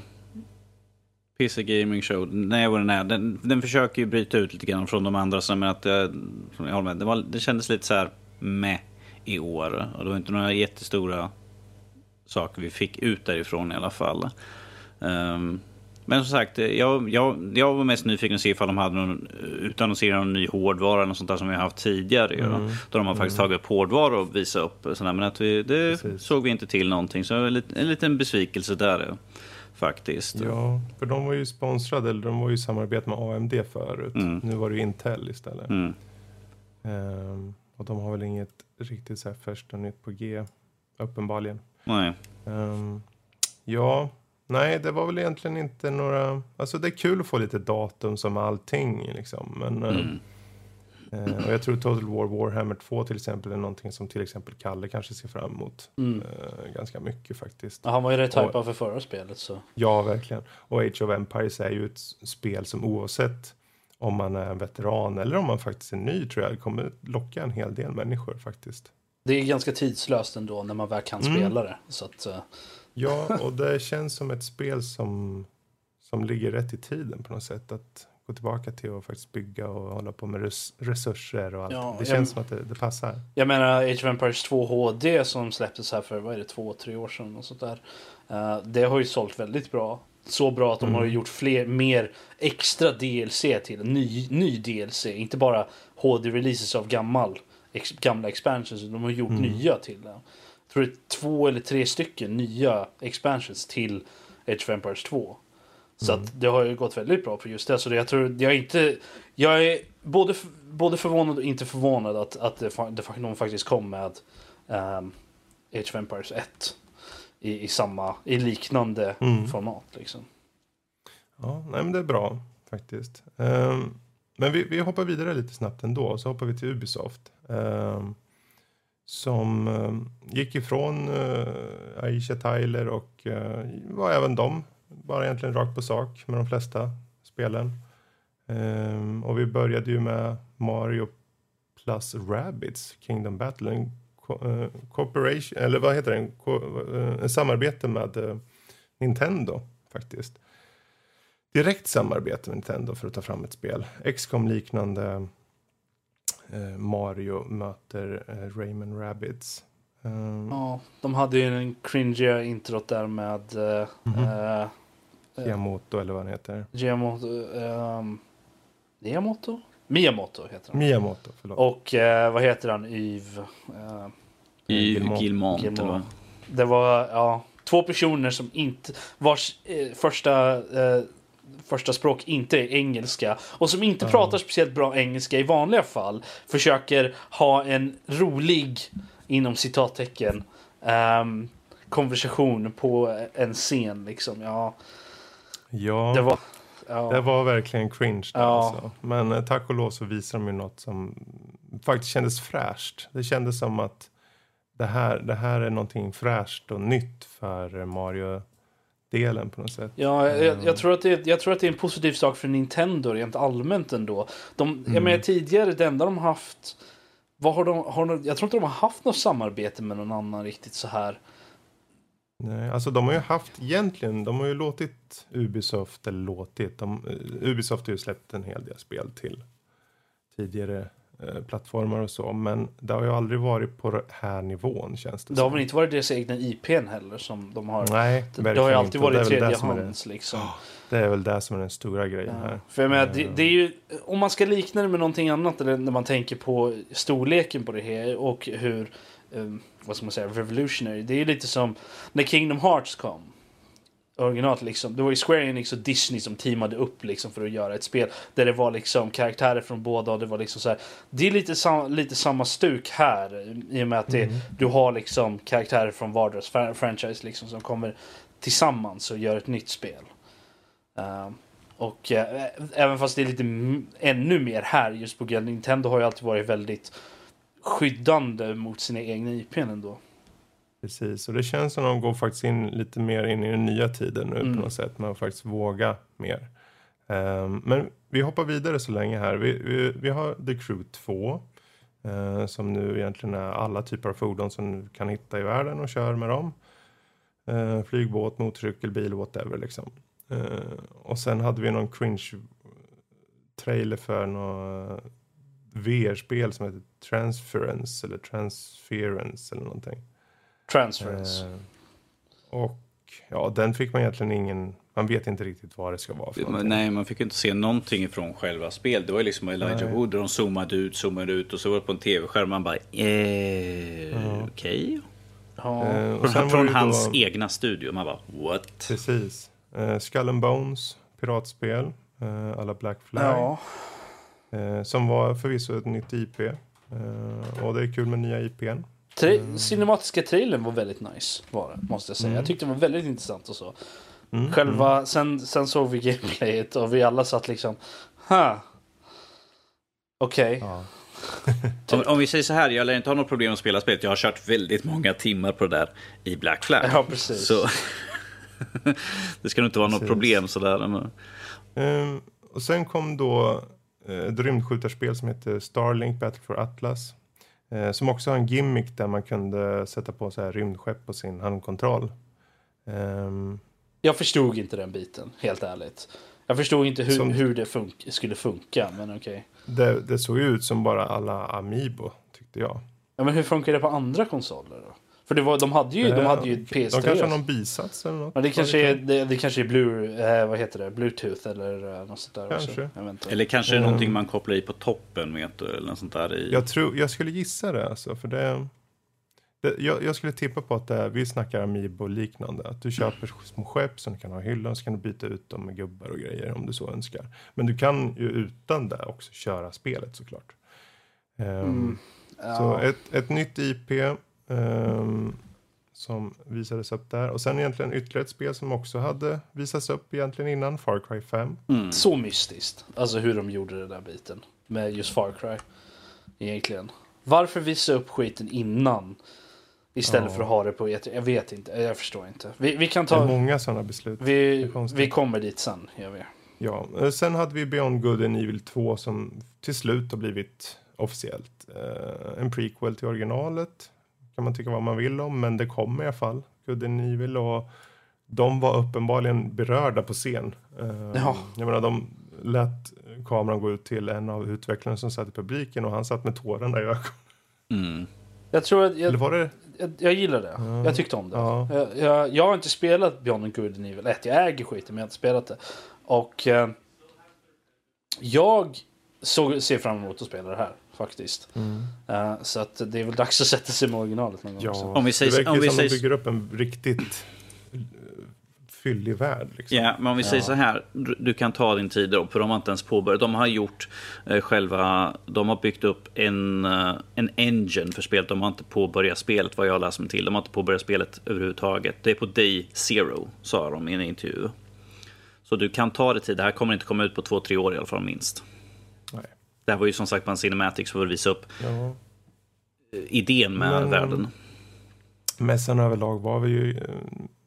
PC Gaming Show, nej vad den är. Den, den försöker ju bryta ut lite grann från de andra. Så men att, eh, jag håller med, det, var, det kändes lite så här med i år. Och det var inte några jättestora saker vi fick ut därifrån i alla fall. Um, men som sagt, jag, jag, jag var mest nyfiken att se ifall de hade någon utannonserad någon ny hårdvara eller sånt där som vi har haft tidigare. ju Då, då de har faktiskt tagit upp hårdvara och visat upp. Sådär. Men att vi, det Precis. såg vi inte till någonting. Så en lit- en liten besvikelse där faktiskt. Ja, för de var ju sponsrade, eller de var ju i samarbete med AMD förut. Mm. Nu var det ju Intel istället. Mm. Ehm, och de har väl inget riktigt så här första nytt på G, uppenbarligen. Nej. Ehm, ja, nej, det var väl egentligen inte några... Alltså det är kul att få lite datum som allting liksom. Men, eh, Mm. eh, och jag tror Total War Warhammer 2 till exempel är någonting som till exempel Kalle kanske ser fram emot. Mm. eh, ganska mycket faktiskt. Ja, han var ju rätt hypad för förra spelet så. Ja, verkligen. Och Age of Empires är ju ett spel som oavsett om man är en veteran eller om man faktiskt är ny tror jag kommer locka en hel del människor faktiskt. Det är ganska tidslöst ändå när man väl kan Mm. spela det. Så att, eh, Ja, och det känns som ett spel som, som ligger rätt i tiden på något sätt. Att gå tillbaka till och faktiskt bygga och hålla på med res resurser och allt. Ja, det jag- känns som att det, det passar. Jag menar Age of Empires 2 HD som släpptes här för vad är det, två, tre år sedan och sånt där. Eh, det har ju sålt väldigt bra. Så bra att de Mm. har gjort fler, mer extra DLC till. Ny, ny DLC, inte bara HD-releases av gammal, ex, gamla expansions. De har gjort Mm. nya till det. Tror det är två eller tre stycken nya expansions till Age of Empires 2. Så Mm. att det har ju gått väldigt bra på just det. Så det, jag tror, jag är inte, jag är både, både förvånad och inte förvånad att, att det, det, de faktiskt kom med um, Age of Empires 1 i, i samma, i liknande Mm. format liksom. Ja, nej, men det är bra faktiskt. Ehm, men vi, vi hoppar vidare lite snabbt ändå. Så hoppar vi till Ubisoft. ehm, som eh, gick ifrån uh, Aisha Tyler och uh, var även de bara egentligen rakt på sak med de flesta spelen. Ehm, och vi började ju med Mario plus Rabbids Kingdom Battle. En co- cooperation, eller vad heter det? En, co- en samarbete med Nintendo faktiskt direkt samarbete med Nintendo för att ta fram ett spel. XCOM liknande Mario möter eh, Rayman Rabbids. Um, Ja, de hade ju en cringiga introt där med uh, Mhm. uh, Miyamoto eller vad han heter. Miyamoto. Um, Miyamoto? Miyamoto heter han. Miyamoto, förlåt. Och eh, vad heter han? Yves? eh, I Gilmont. Gilmont. Gilmont. Det var, ja, två personer som inte, vars eh, första, eh, första språk inte är engelska och som inte pratar speciellt bra engelska i vanliga fall försöker ha en rolig, inom citattecken, ehm, konversation på en scen liksom. Ja, Ja, det var... Ja. det var verkligen cringe. Där, Ja. alltså. Men eh, tack och lov så visar de ju något som faktiskt kändes fräscht. Det kändes som att det här, det här är någonting fräscht och nytt för Mario-delen på något sätt. Ja, jag, jag, tror att det, jag tror att det är en positiv sak för Nintendo rent allmänt ändå. De, Jag menar tidigare, det enda de haft... Vad har de, har de, jag tror inte de har haft något samarbete med någon annan riktigt så här. Nej, alltså de har ju haft egentligen, de har ju låtit Ubisoft, eller låtit, de, eh, Ubisoft har ju släppt en hel del spel till tidigare eh, plattformar och så, men det har ju aldrig varit på den här nivån känns det Det har väl inte varit deras egna IPn heller som de har. Nej, det, verkligen har ju alltid inte. Det varit det det- tredjehands liksom. Det är väl det som är den stora grejen här. För jag menar, det, det är ju, om man ska likna det med någonting annat, eller när man tänker på storleken på det här och hur, um, vad ska man säga, revolutionary. Det är ju lite som när Kingdom Hearts kom. Originalt liksom. Det var ju Square Enix och Disney som teamade upp liksom för att göra ett spel. Där det var liksom karaktärer från båda och det var liksom så här. Det är lite, sam, lite samma stuk här. I och med att det, du har liksom karaktärer från vardera fra- franchise liksom som kommer tillsammans och gör ett nytt spel. Ehm, och eh, även fast det är lite ännu mer här just på grund av Nintendo har ju alltid varit väldigt skyddande mot sina egna IPn ändå. Precis, och det känns som de går faktiskt in lite mer in i den nya tiden nu Mm. på något sätt. Man faktiskt våga mer. Ehm, men vi hoppar vidare så länge här. Vi, vi, vi har The Crew 2. eh, som nu egentligen är alla typer av fordon som du kan hitta i världen och kör med dem. Uh, flygbåt, motorcykel, bil, whatever liksom. Eh, och sen hade vi någon cringe trailer för något VR-spel som heter Transference eller Transference eller någonting. Transference. Eh, och ja, den fick man egentligen ingen, man vet inte riktigt vad det ska vara för Men någonting. Nej, man fick inte se någonting från själva spelet. Det var liksom Elijah Nej. Wood och de zoomade ut, zoomade ut och så var det på en tv-skärm. Man bara, eh, okej. ja. Eh, och sen Från, hans då, egna studio. Man bara, what? Precis. Eh, Skull and Bones, piratspel, eh, alla Black Flag. ja. Eh, som var förvisso ett nytt IP. Eh, och det är kul med nya IPn. Tra- cinematiska trailern var väldigt nice, var det, måste jag säga. Jag tyckte den var väldigt intressant och så. Mm, Själva, sen, sen såg vi gameplayet och vi alla satt liksom, ha. Okej. Ja. Om, om vi säger så här, jag lär inte ha något problem att spela spelet. Jag har kört väldigt många timmar på det där i Black Flag. Ja, precis. Så det ska nog inte vara något problem sådär. Men, Ehm, och sen kom då eh, ett rymdskjutarspel som heter Starlink Battle for Atlas. Eh, som också har en gimmick där man kunde sätta på så här rymdskepp på sin handkontroll. Ehm, Jag förstod inte den biten, helt ärligt. Jag förstod inte hur, Som- hur det fun- skulle funka, men okej. det, det såg ut som bara alla Amiibo tyckte jag. Ja, men hur funkar det på andra konsoler då? För det var, de hade ju, de hade ju Eh, PS3. De kanske har någon bisats eller något. Ja, det kanske vet är, det, det kanske är Blue, eh, vad heter det? Bluetooth eller eh, något sånt där Kanske. också. Jag vet inte. eller kanske Mm. någonting man kopplar i på toppen med ett, eller något sånt där i. Jag, tror, jag skulle gissa det alltså. För det, det, jag, jag skulle tippa på att det är, vi snackar Amiibo-liknande. Att du köper små skepp som du kan ha i hyllan. Så kan du byta ut dem med gubbar och grejer om du så önskar. Men du kan ju utan det också köra spelet såklart. Ehm, Mm. Så Ja. ett, ett nytt IP ehm, som visades upp där. Och sen egentligen ytterligare ett spel som också hade visats upp egentligen innan. Far Cry 5. Mm. Så mystiskt. Alltså hur de gjorde den där biten. Med just Far Cry. Egentligen. Varför visa upp skiten innan? Istället Ja. för att ha det på E3? Jag vet inte. Jag förstår inte. Vi, vi kan Det är ta... många sådana beslut. Vi, vi kommer dit sen. Gör vi. Ja, eh, sen hade vi Beyond Good and Evil 2 som till slut har blivit officiellt eh, en prequel till originalet. Kan man tycka vad man vill om, men det kom i alla fall. And Evil och de var uppenbarligen berörda på scen. Eh, Ja. Jag menar, de lät kameran gå ut till en av utvecklarna som satt i publiken och han satt med tårarna i ögonen. Mm. Jag tror att... Eller Jag, var det? jag, jag gillar det. Ja. Jag tyckte om det. Ja. Jag, jag, jag har inte spelat Beyond Good and Evil 1. Jag äger skiten men jag har inte spelat det. Och eh, jag såg, ser fram emot att spela det här faktiskt. Eh, så att det är väl dags att sätta sig med originalet någon gång. Ja, också. Om vi säger- det verkar om vi som säger- de bygger upp en riktigt fyllig värld. Liksom. Ja, men om vi säger så här, du, du kan ta din tid då, för de har inte ens påbörjat. De har gjort eh, själva, de har byggt upp en, eh, en engine för spelet. De har inte påbörjat spelet vad jag läst mig till. De har inte påbörjat spelet överhuvudtaget. Det är på day zero, sa de i en intervju. Så du kan ta det tid. Det här kommer inte komma ut på två, tre år i alla fall minst. Det här var ju som sagt bara en cinematics för att visa upp Ja. eh, idén med Men- världen. Mässan överlag var vi ju eh,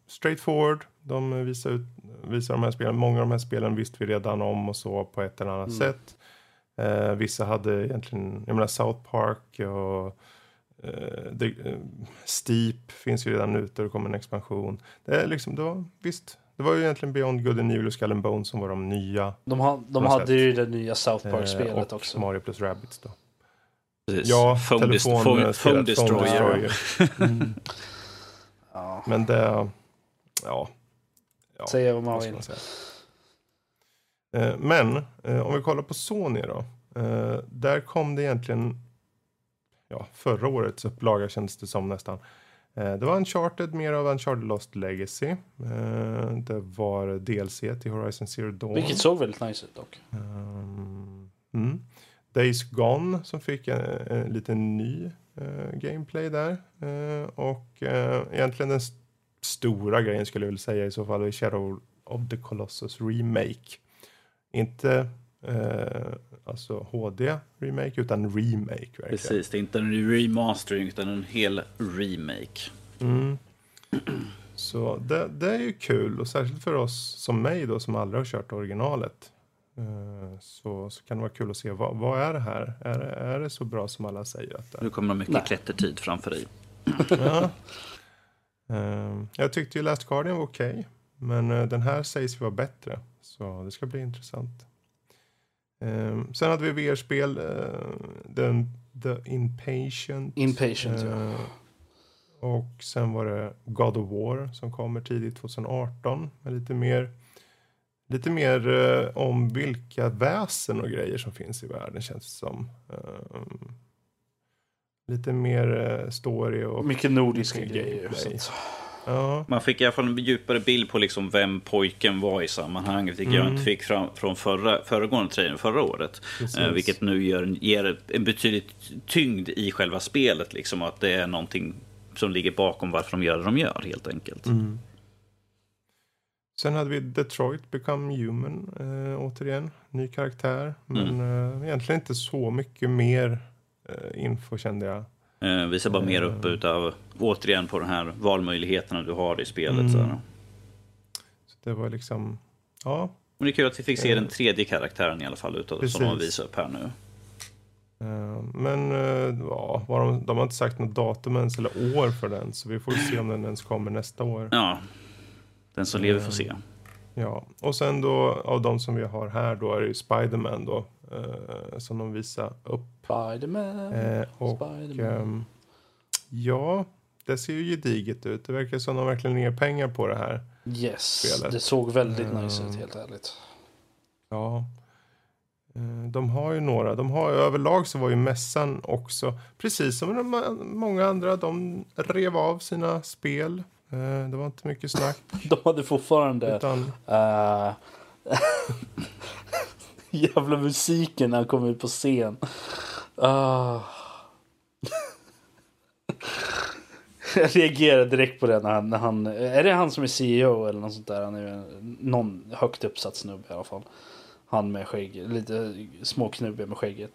straightforward. De visar, ut, visar de här spelen. Många av de här spelen visste vi redan om och så på ett eller annat sätt. Eh, vissa hade egentligen, jag menar South Park och eh, det, eh, Steep finns ju redan ute och det kommer en expansion. Det är liksom, det var, visst, det var ju egentligen Beyond Good and Evil och Skull and Bones som var de nya. De, ha, de hade sätt. ju det nya South eh, Park-spelet och också. Mario plus Rabbids då. Precis. Ja, phone, dis- telefon, phone, eh, phone destroyer. destroyer. Ja, Men det, ja. ja. säga vad man vill. Eh, Men eh, om vi kollar på Sony då. eh, Där kom det egentligen ja, förra årets upplaga kändes det som nästan. Eh, Det var Uncharted, mer av Uncharted Lost Legacy. Eh, Det var DLC till Horizon Zero Dawn. Vilket såg väldigt nice ut dock. Ehm, mm. Days Gone som fick en, en liten ny eh, gameplay där. Eh, och eh, egentligen den st- stora grejen skulle jag vilja säga i så fall är Shadow of the Colossus Remake. Inte eh, alltså HD remake utan remake verkligen. Precis, det är inte en remastering utan en hel remake. Mm. Så det, det är ju kul och särskilt för oss som mig då som aldrig har kört originalet. Eh, Så, så kan det vara kul att se vad, vad är det här? Är det, är det så bra som alla säger att det är? Nu kommer de mycket Nej. klättertid framför dig. Ja. Eh, Jag tyckte ju Last Guardian var okej. men eh, den här sägs ju vara bättre. Så det ska bli intressant. Eh, Sen hade vi VR-spel. eh, den, The Inpatient. Inpatient, ja. Eh, Och sen var det God of War som kommer tidigt 2018. Med lite mer, lite mer eh, om vilka väsen och grejer som finns i världen känns det som. Eh, lite mer story och... Mycket nordiska grejer. Ja, Man fick i alla fall en djupare bild på liksom vem pojken var i sammanhanget. Vilket jag Mm. inte fick fram, från förra, föregående trailern förra året. Eh, vilket nu gör, ger en betydligt tyngd i själva spelet. Liksom, att det är någonting som ligger bakom varför de gör det de gör helt enkelt. Mm. Sen hade vi Detroit Become Human eh, återigen. Ny karaktär. Men eh, egentligen inte så mycket mer eh, info kände jag. Eh, visar bara mer upp Mm. utav, återigen på de här valmöjligheterna du har i spelet. Mm. Så. Så det var liksom, ja. Men det är kul att vi fick se den tredje karaktären i alla fall utav, som de visat upp här nu. Eh, men eh, ja, var de, de har inte sagt något datum ens eller år för den. Så vi får se om den ens kommer nästa år. Ja, den som lever får se. Ja, och sen då av de som vi har här då är det ju Spiderman då. Eh, som de visar upp. Spiderman. Eh, och Spiderman. ehm, ja, det ser ju gediget ut. Det verkar som de verkligen ner pengar på det här. Yes, spelet. det såg väldigt nice Eh, ut helt ärligt. Ja. Eh, De har ju några. De har överlag så var ju mässan också, precis som de, många andra, de rev av sina spel. Det var inte mycket snack. De hade fortfarande... Utan, eh, jävla musiken när han kom ut på scen. Ah. Jag reagerade direkt på det när han, när han... Är det han som är CEO eller något sånt där? Han är någon högt uppsatt snubbe i alla fall. Han med skägg, lite småknubbig med skägget.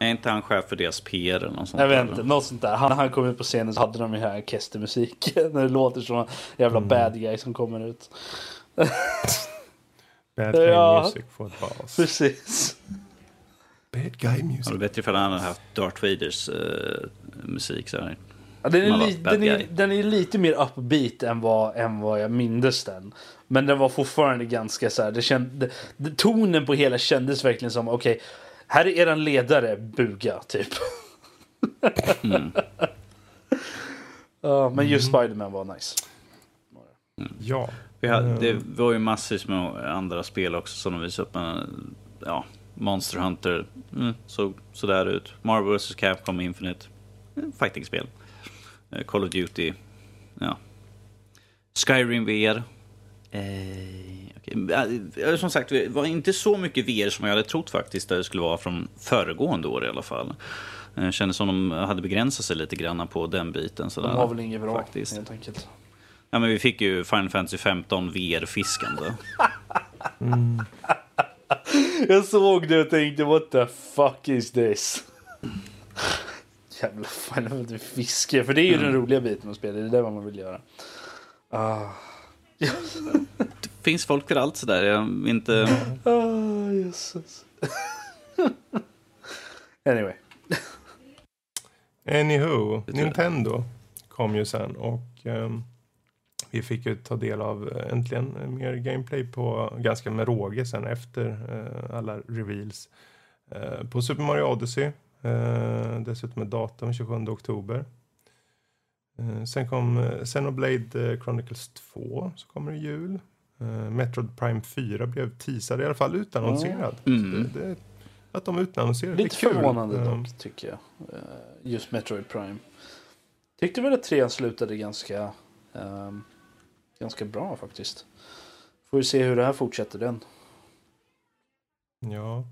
Är inte han chef för deras PR eller något sånt? Jag vet inte, något sånt där. Han, när han kom ut på scenen så hade de ju här orkestermusik. när det låter som en jävla bad guy som kommer ut. Bad guy Ja. music for a boss. Precis. Bad guy Ja, music. det är bättre ifall han hade haft Darth Vaders eh, musik. Så här. Ja, den, är li, den, är, den är lite mer upbeat än vad, än vad jag mindes den. Men den var fortfarande ganska så här. Det känd, det, tonen på hela kändes verkligen som okej. här är eran ledare, buga typ. Mm. Ja, men just Spiderman var nice. Ja. Vi hade, Mm. det var ju massvis med andra spel också som de visade upp. Men, ja, Monster Hunter mm, såg sådär ut. Marvel vs Capcom Infinite. Mm, Fighting-spel. Eh, Call of Duty. Ja. Skyrim VR. Eh, okay. Som sagt, det var inte så mycket VR som jag hade trott faktiskt det skulle vara från föregående år i alla fall. Det kändes som de hade begränsat sig lite grann på den biten. Sådär, de har väl inget bra faktiskt. helt enkelt. Ja, men vi fick ju Final Fantasy 15 VR-fiskande. mm. Jag såg det och tänkte what the fuck is this? Jävla Final Fantasy fiske. För det är ju mm. den roliga biten med spelet. Det är det man vill göra. Ah. det finns folk för allt sådär. Jag inte... Ah, Jesus. anyway. Anywho, Nintendo kom ju sen och um, vi fick ju ta del av uh, äntligen mer gameplay på ganska med råge sen efter uh, alla reveals. På Super Mario Odyssey, dessutom ett datum 27 oktober. sen kom Xenoblade Chronicles 2 så kommer i jul. Metroid Prime 4 blev teasad, i alla fall utannonserad. Mm. Det, det, att de utannonserar. Lite förvånande dock, um, tycker jag. Just Metroid Prime. Tyckte väl att trean slutade ganska, um, ganska bra faktiskt. Får vi se hur det här fortsätter den. Ja.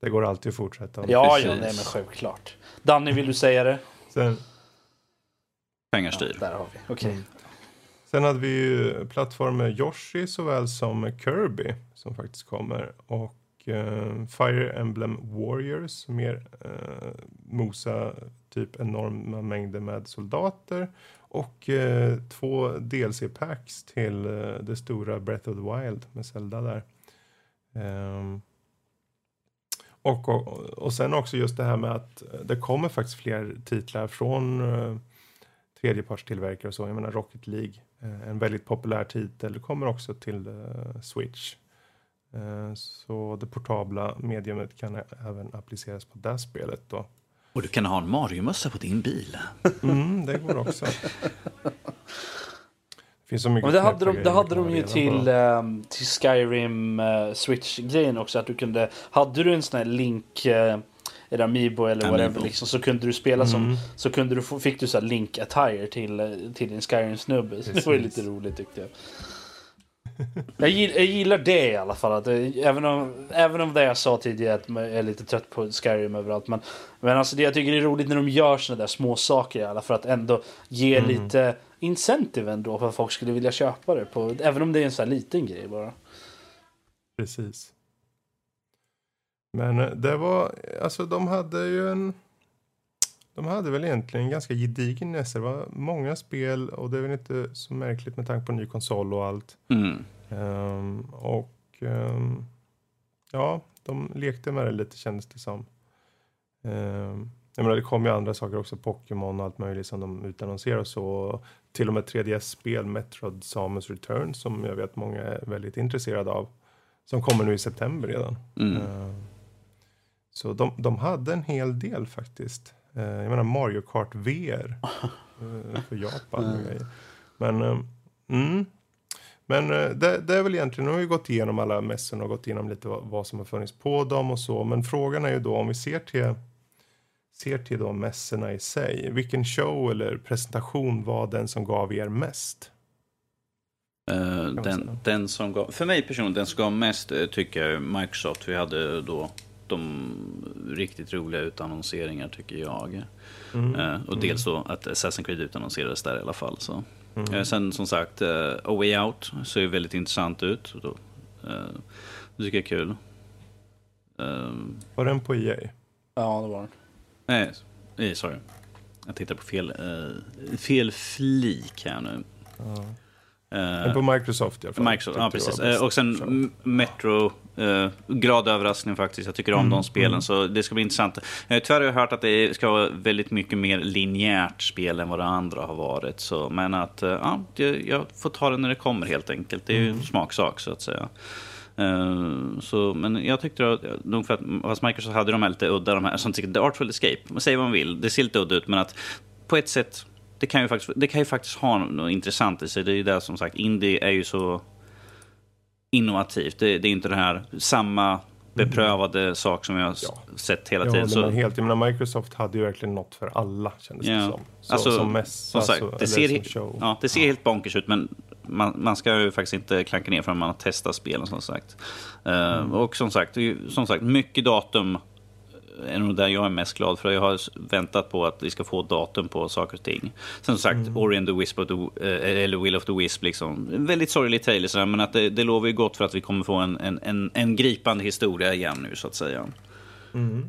Det går alltid att fortsätta. Ja, Precis. ja, nej men självklart. Danny, vill du säga det? Sen... Pengar styr. Ja, där har vi. Okej. Okay. Mm. Sen hade vi ju plattformen Yoshi såväl som Kirby som faktiskt kommer. Och uh, Fire Emblem Warriors, mer uh, mosa typ enorma mängder med soldater och eh, två DLC-packs till eh, det stora Breath of the Wild med Zelda där. Um, och, och, och sen också just det här med att eh, det kommer faktiskt fler titlar från eh, tredjepartstillverkare och så. Jag menar Rocket League, eh, en väldigt populär titel, kommer också till Switch. Eh, så det portabla mediumet kan även appliceras på det spelet. Då. Och du kan ha en Mario-mössa på din bil. Mm, det går också. Det finns så mycket Men det hade de, det hade de ju till, um, till Skyrim uh, Switch-grejen också. Att du kunde, hade du en sån här Link uh, eller Amiibo eller Amiibo. whatever liksom, så kunde du spela mm. som så kunde du få, fick du så Link attire till, till din Skyrim snubbe. det var ju lite roligt tyckte jag jag, gillar, jag gillar det i alla fall. Att, även, om, även om det jag sa tidigare att jag är lite trött på Skyrim överallt. Men, men alltså det jag tycker är roligt när de gör såna där små saker i alla för att ändå ge mm. lite incentive ändå för att folk skulle vilja köpa det. På, även om det är en sån här liten grej bara. Precis. Men eh, det var, alltså de hade ju en de hade väl egentligen en ganska gedigen näsa. Det var många spel och det är väl inte så märkligt med tanke på ny konsol och allt. Mm. Um, och um, ja, de lekte med det lite kändes det som. Um, jag menar, det kom ju andra saker också, Pokémon och allt möjligt som de utannonserade så. Till och med 3DS-spel, Metroid Samus Return, som jag vet många är väldigt intresserade av. Som kommer nu i september redan. Mm. Uh, så de, de hade en hel del faktiskt. Eh, jag menar Mario Kart VR eh, för Japan. Mm. Men, eh, mm. Men det, det, är väl egentligen, nu har vi gått igenom alla mässorna och gått igenom lite vad, vad, som har funnits på dem och så. Men frågan är ju då om vi ser till, ser till då mässorna i sig. Vilken show eller presentation var den som gav er mest? Uh, den, den, som gav, för mig personligen, den som gav mest tycker jag Microsoft. Vi hade då de riktigt roliga utannonseringar tycker jag. Mm. Uh, och dels då att Assassin's Creed utannonserades där i alla fall. Så. Mm. Uh, sen som sagt, uh, A Way Out ser ju väldigt intressant ut. Då, det tycker jag är kul. var den på EA? Ja, det var den. Nej, sorry. Jag tittar på fel, fel flik här nu. Men på Microsoft i alla fall. Microsoft, ja, precis. Och sen Metro Uh, glad överraskning faktiskt. Jag tycker om mm, de spelen, mm. så det ska bli intressant. Uh, tyvärr har jag hört att det ska vara väldigt mycket mer linjärt spel än vad det andra har varit. Så, men att uh, ja, det, jag får ta det när det kommer helt enkelt. Det är ju en mm. smaksak så att säga. Uh, så, men jag tyckte att, nog för att fast Microsoft hade de här lite udda, de här, som tycker The Artful Escape, säger vad man vill, det ser lite udda ut, men att på ett sätt, det kan ju faktiskt, det kan ju faktiskt ha något intressant i sig. Det är ju det som sagt, indie är ju så innovativt. Det, det, är inte det här samma beprövade sak som jag har Ja. sett hela Jag tiden. Så, helt. Jag menar, Microsoft hade ju verkligen något för alla kändes Ja. det som. Så, Alltså, som mässa, som sagt, så, det eller ser, som show. ja, det ser helt bonkers ut, men man, man ska ju faktiskt inte klanka ner förrän man har testat spelen som sagt. Eh, Mm. Och som sagt, det som sagt, mycket datum är nog där jag är mest glad för. Jag har väntat på att vi ska få datum på saker och ting. Sen som sagt, Mm. Ori and the Wisp of the, eh, eller Will of the Wisp, liksom. En väldigt sorglig trailer sådär, men att det, det lovar ju gott för att vi kommer få en, en, en, en gripande historia igen nu så att säga. Mm.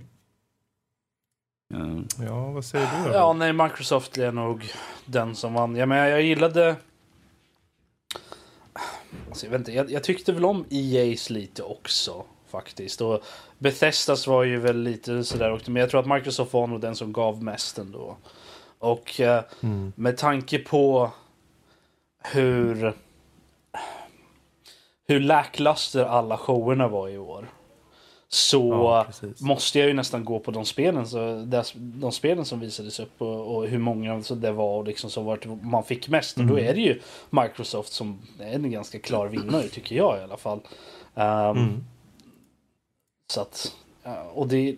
Eh, Ja, vad säger du då? Ja, nej, Microsoft är nog den som vann. Ja, men jag, jag gillade... Alltså, jag, vet inte, jag, jag tyckte väl om EA's lite också faktiskt. Och Bethesdas var ju väl lite sådär också. Men jag tror att Microsoft var nog den som gav mest ändå. Och eh, Mm. med tanke på hur... Hur lackluster alla showerna var i år. Så Ja, måste jag ju nästan gå på de spelen, så, de spelen som visades upp och, och hur många så det var och liksom så vart man fick mest. Och då Mm. är det ju Microsoft som är en ganska klar vinnare tycker jag i alla fall. Um, Mm. Så att, ja, och det,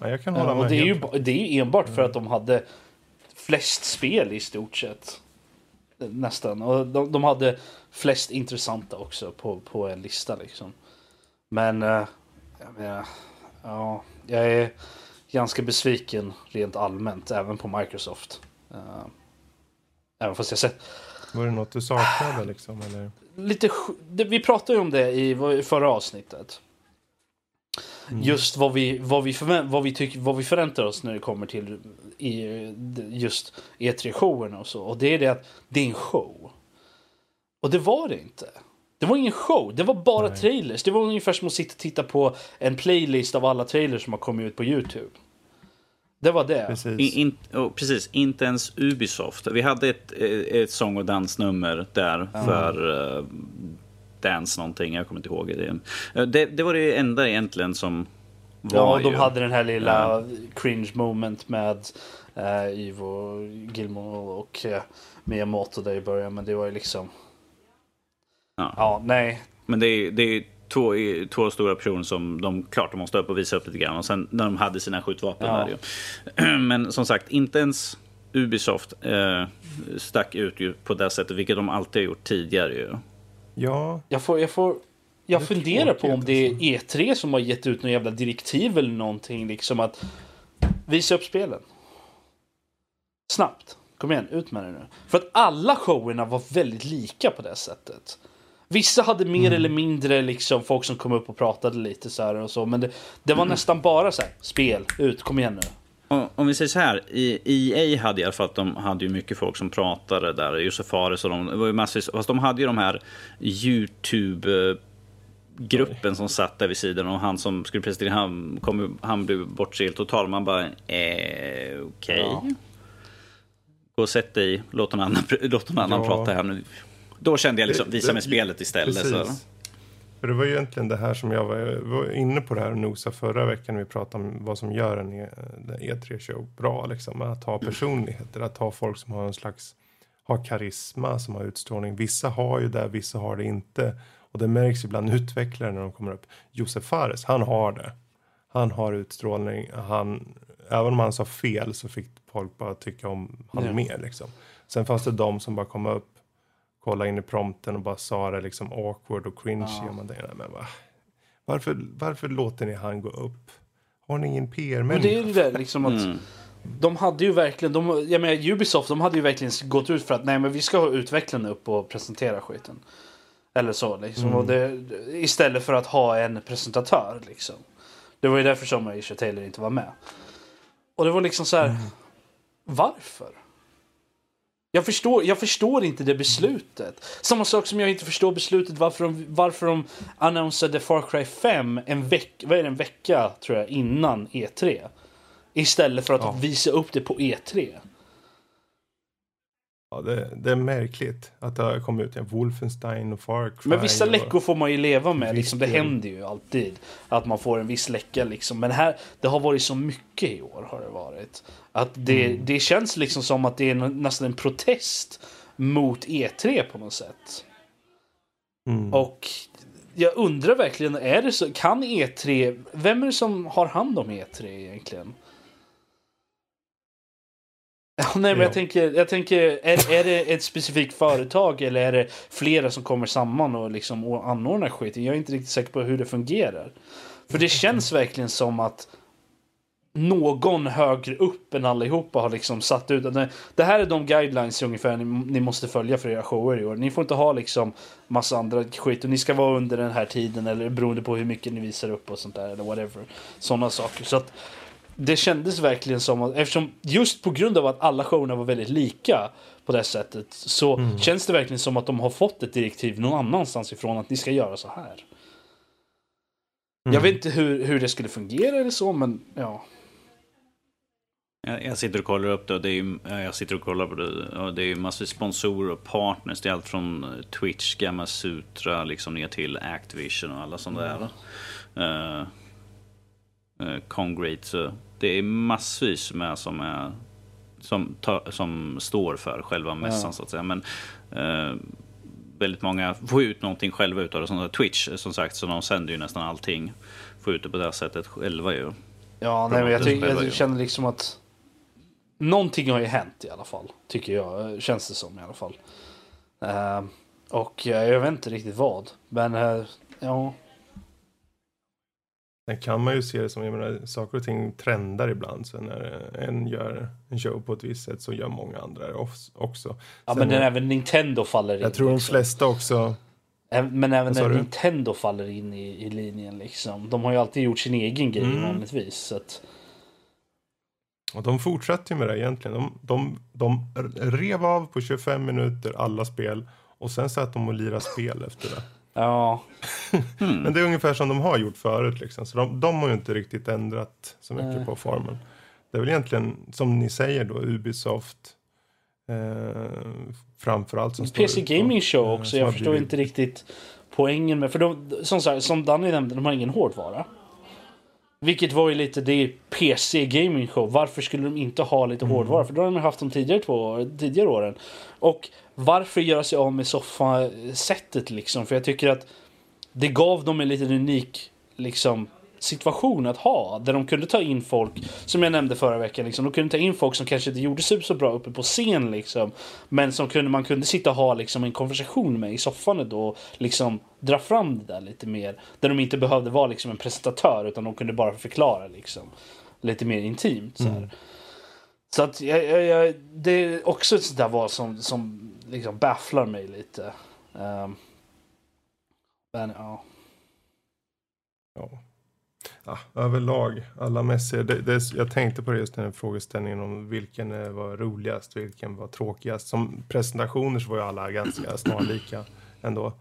Ja, jag kan hålla med. och det, är ju, helt. det är ju enbart för att de hade flest spel i stort sett. Nästan. Och de, de hade flest intressanta också på, på en lista liksom. Men, eh, jag menar, ja, jag är ganska besviken rent allmänt även på Microsoft. Eh, även fast jag sett Var det något du saknade liksom? Eller? lite, vi pratade ju om det i förra avsnittet. Mm. Just vad vi, vad, vi förvä- vad, vi tycker, vad vi förväntar oss när det kommer till i, just E3-showerna och så. Och det är det att det är en show. Och det var det inte. Det var ingen show, det var bara Nej. trailers. Det var ungefär som att sitta och titta på en playlist av alla trailers som har kommit ut på YouTube. Det var det. Precis. I, in, oh, precis, inte ens Ubisoft. Vi hade ett, eh, ett sång och dansnummer där för uh, Dance någonting, jag kommer inte ihåg det. Eh, Det, det var det enda egentligen som var Ja, de ju. hade den här lilla cringe moment med eh, Ivo Gilmore och eh, Miyamoto där i början. Men det var ju liksom... Ja. Ja, nej. Men det är, det är två, två stora personer som de klart de måste upp och visa upp lite grann. Och sen när de hade sina skjutvapen Ja. där. Men som sagt, inte ens Ubisoft eh, stack ut ju på det sättet, vilket de alltid har gjort tidigare ju. Ja, Jag får... Jag, får, jag funderar på om det är E3 som har gett ut någon jävla direktiv eller någonting. Liksom att visa upp spelen. Snabbt. Kom igen, ut med det nu. För att alla showerna var väldigt lika på det sättet. Vissa hade mer Mm. eller mindre liksom folk som kom upp och pratade lite så här och så. Men det, det var nästan bara så här, spel, ut, kom igen nu. Om, vi säger så här, i EA hade i alla fall att de hade ju mycket folk som pratade där. Josef Fares och de, det var ju massvis, fast de hade ju de här YouTube-gruppen som satt där vid sidan och han som skulle presentera, han, kom, han blev bortse totalt. Man bara, eh, okej. Ja. Gå och sätt dig, låt någon annan, låt någon annan Ja. prata här nu. Då kände jag liksom, visa mig spelet istället. Så. För det var ju egentligen det här som jag var, var inne på det här och nosade förra veckan när vi pratade om vad som gör en E- en E3-show bra. Liksom. Att ha personligheter, att ha folk som har en slags har karisma, som har utstrålning. Vissa har ju det, vissa har det inte. Och det märks ju bland utvecklare när de kommer upp. Josef Fares, han har det. Han har utstrålning. Han, även om han sa fel så fick folk bara tycka om han Ja. mer. Liksom. Sen fanns det de som bara kom upp, kolla in i prompten och bara sa det liksom awkward och cringy. Ja. Och man tänkte, men va? Varför, varför låter ni han gå upp? Har ni ingen Men PR-människa? det är ju det liksom att Mm. de hade ju verkligen, de, jag menar Ubisoft, de hade ju verkligen gått ut för att nej men vi ska ha utvecklarna upp och presentera skiten. Eller så liksom. Och det, istället för att ha en presentatör liksom. Det var ju därför som Aisha Taylor inte var med. Och det var liksom så här. Varför? Jag förstår, jag förstår inte det beslutet. Samma sak som jag inte förstår beslutet varför de, varför de annonsade Far Cry 5 en, veck, vad är det, en vecka tror jag innan E3. Istället för att Ja. visa upp det på E E3. Ja, det, det är märkligt att det har kommit ut en Wolfenstein och Far Cry. Men vissa och... läckor får man ju leva med. Liksom, det händer ju alltid att man får en viss läcka. Liksom. Men här, det har varit så mycket i år. har det varit. Att det, Mm. det känns liksom som att det är nästan en protest mot E3 på något sätt. Mm. Och jag undrar verkligen, är det så, kan E3, vem är det som har hand om E3 egentligen? Ja, nej, men jag tänker, jag tänker är, är det ett specifikt företag eller är det flera som kommer samman och liksom och anordnar skit? Jag är inte riktigt säker på hur det fungerar. För det känns verkligen som att någon högre upp än allihopa har liksom satt ut att det här är de guidelines ungefär ni, ni måste följa för era shower i år. Ni får inte ha liksom massa andra skit och ni ska vara under den här tiden eller beroende på hur mycket ni visar upp och sånt där eller whatever. Sådana saker. Så att det kändes verkligen som att eftersom just på grund av att alla showerna var väldigt lika på det sättet så mm. känns det verkligen som att de har fått ett direktiv någon annanstans ifrån att ni ska göra så här. Mm. Jag vet inte hur, hur det skulle fungera eller så men ja. Jag, sitter och kollar upp det och det är, jag sitter och kollar på det och det är massor av sponsorer och partners. Det är allt från Twitch, Gamma Sutra liksom ner till Activision och alla sådana mm. där. Uh, uh, Congrate. Det är massvis med som, är, som, ta, som står för själva mässan ja. så att säga. Men uh, väldigt många får ut någonting själva utav det. Som Twitch som sagt, så de sänder ju nästan allting. Får ut det på det sättet själva ju. Ja, nej, men jag, tycker, jag känner liksom att någonting har ju hänt i alla fall. Tycker jag, känns det som i alla fall. Uh, och uh, jag vet inte riktigt vad. Men uh, ja. Sen kan man ju se det som, jag menar, saker och ting trendar ibland. Så när en gör en show på ett visst sätt så gör många andra också. Ja Sen, men den, även Nintendo faller in. Jag tror liksom. de flesta också. Men även när Nintendo faller in i, i linjen liksom. De har ju alltid gjort sin egen grej mm. vanligtvis. Så att, och de fortsatte ju med det egentligen. De, de, de rev av på 25 minuter alla spel och sen satt de och lirade spel efter det. Ja. Mm. Men det är ungefär som de har gjort förut. Liksom. Så de, de har ju inte riktigt ändrat så mycket mm. på formen. Det är väl egentligen som ni säger då Ubisoft. Eh, framförallt som PC Gaming Show eh, också. Jag förstår blivit... inte riktigt poängen med. För de, som, som Danny nämnde, de har ingen hårdvara. Vilket var ju lite det PC Gaming Show. Varför skulle de inte ha lite mm. hårdvara? För då har de haft de tidigare, två, tidigare åren. Och varför göra sig av med soffa-sättet liksom? För jag tycker att det gav dem en liten unik liksom situation att ha. Där de kunde ta in folk, som jag nämnde förra veckan, liksom, de kunde ta in folk som kanske inte gjorde så bra uppe på scen. Liksom, men som kunde, man kunde sitta och ha liksom, en konversation med i soffan och liksom, dra fram det där lite mer. Där de inte behövde vara liksom, en presentatör utan de kunde bara förklara liksom, lite mer intimt. Så, mm. så att jag, jag, jag, det är också ett sånt där val som, som liksom bafflar mig lite. Um, men ja. Ja ja, överlag, alla mässor. Det, det, jag tänkte på det just den frågeställningen om vilken var roligast, vilken var tråkigast. Som presentationer så var ju alla ganska snarlika ändå.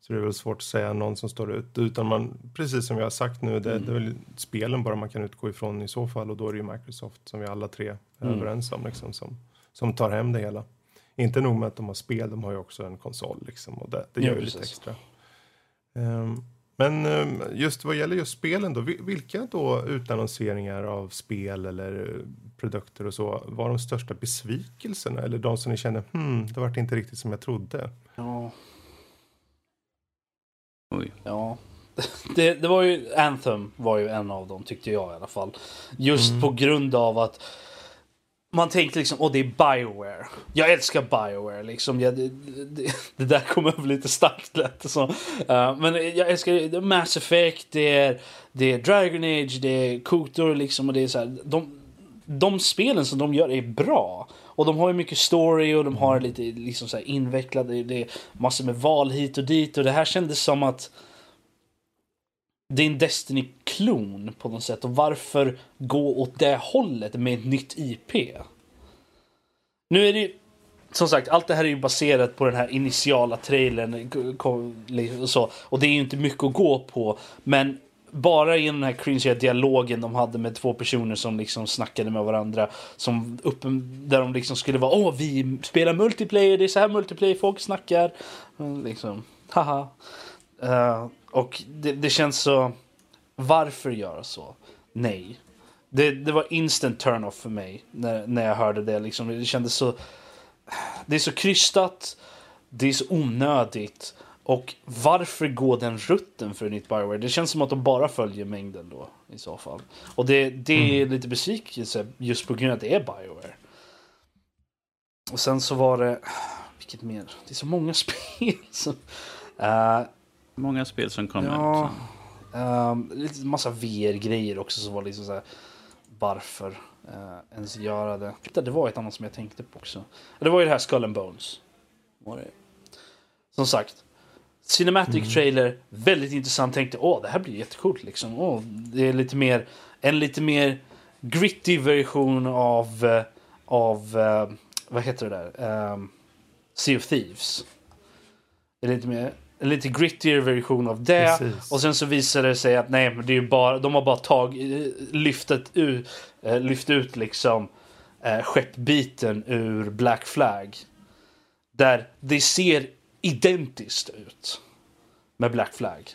Så det är väl svårt att säga någon som står ut. Utan man, precis som jag har sagt nu, det, det är väl spelen bara man kan utgå ifrån i så fall. Och då är det ju Microsoft som vi alla tre är mm. överens om liksom, som, som tar hem det hela. Inte nog med att de har spel, de har ju också en konsol liksom. Och det, det gör ju lite extra. Um, men ehm, just vad gäller just spelen då, vilka då utannonseringar av spel eller eh, produkter och så var de största besvikelserna? Eller de som ni kände, hmm, det vart inte riktigt som jag trodde? Ja. Oj. Ja. Det, det var ju, Anthem var ju en av dem tyckte jag i alla fall. Just mm. på grund av att man tänkte liksom, åh det är Bioware. Jag älskar Bioware liksom. Jag, det, det, det, där kom över lite starkt lätt. Så. Uh, men jag älskar Mass Effect, det är, det är Dragon Age, det är Kotor liksom. Och det är så här, de, de spelen som de gör är bra. Och de har ju mycket story och de har lite liksom så här invecklade, det är massor med val hit och dit. Och det här kändes som att det är en Destiny-klon på något sätt. Och varför gå åt det hållet med ett nytt IP? Nu är det ju, som sagt, allt det här är ju baserat på den här initiala trailern eh, och så. Och det är ju inte mycket att gå på. Men bara i den här cringe dialogen de hade med två personer som liksom snackade med varandra. Som uppen, där de liksom skulle vara åh vi spelar multiplayer, det är så här multiplayer folk snackar. Mm, liksom, haha. Uh, och det, det, känns så... Varför göra så? Nej. Det, det var instant turn-off för mig när, när jag hörde det. Liksom, det kändes så... Det är så krystat. Det är så onödigt. Och varför gå den rutten för ett nytt Bioware? Det känns som att de bara följer mängden då i så fall. Och det, det är lite besvikelse just på grund av att det är Bioware. Och sen så var det... Vilket mer? Det är så många spel som... Uh, Många spel som kom ja, ut. um, lite massa VR-grejer också som var liksom så här, Varför uh, ens göra det? Det var ett annat som jag tänkte på också. Det var ju det här Skull and Bones. Var det. Som sagt. Cinematic trailer, väldigt intressant. Tänkte åh det här blir jättecoolt liksom. Åh, det är lite mer, en lite mer gritty version av, eh, av eh, vad heter det där? Um, sea of Thieves. Det är lite mer, en lite grittier version av det. Precis. Och sen så visar det sig att nej, men det är ju bara, de har bara tagit, lyftet ut, eh, lyft ut liksom eh, skeppbiten ur Black Flag. Där det ser identiskt ut med Black Flag.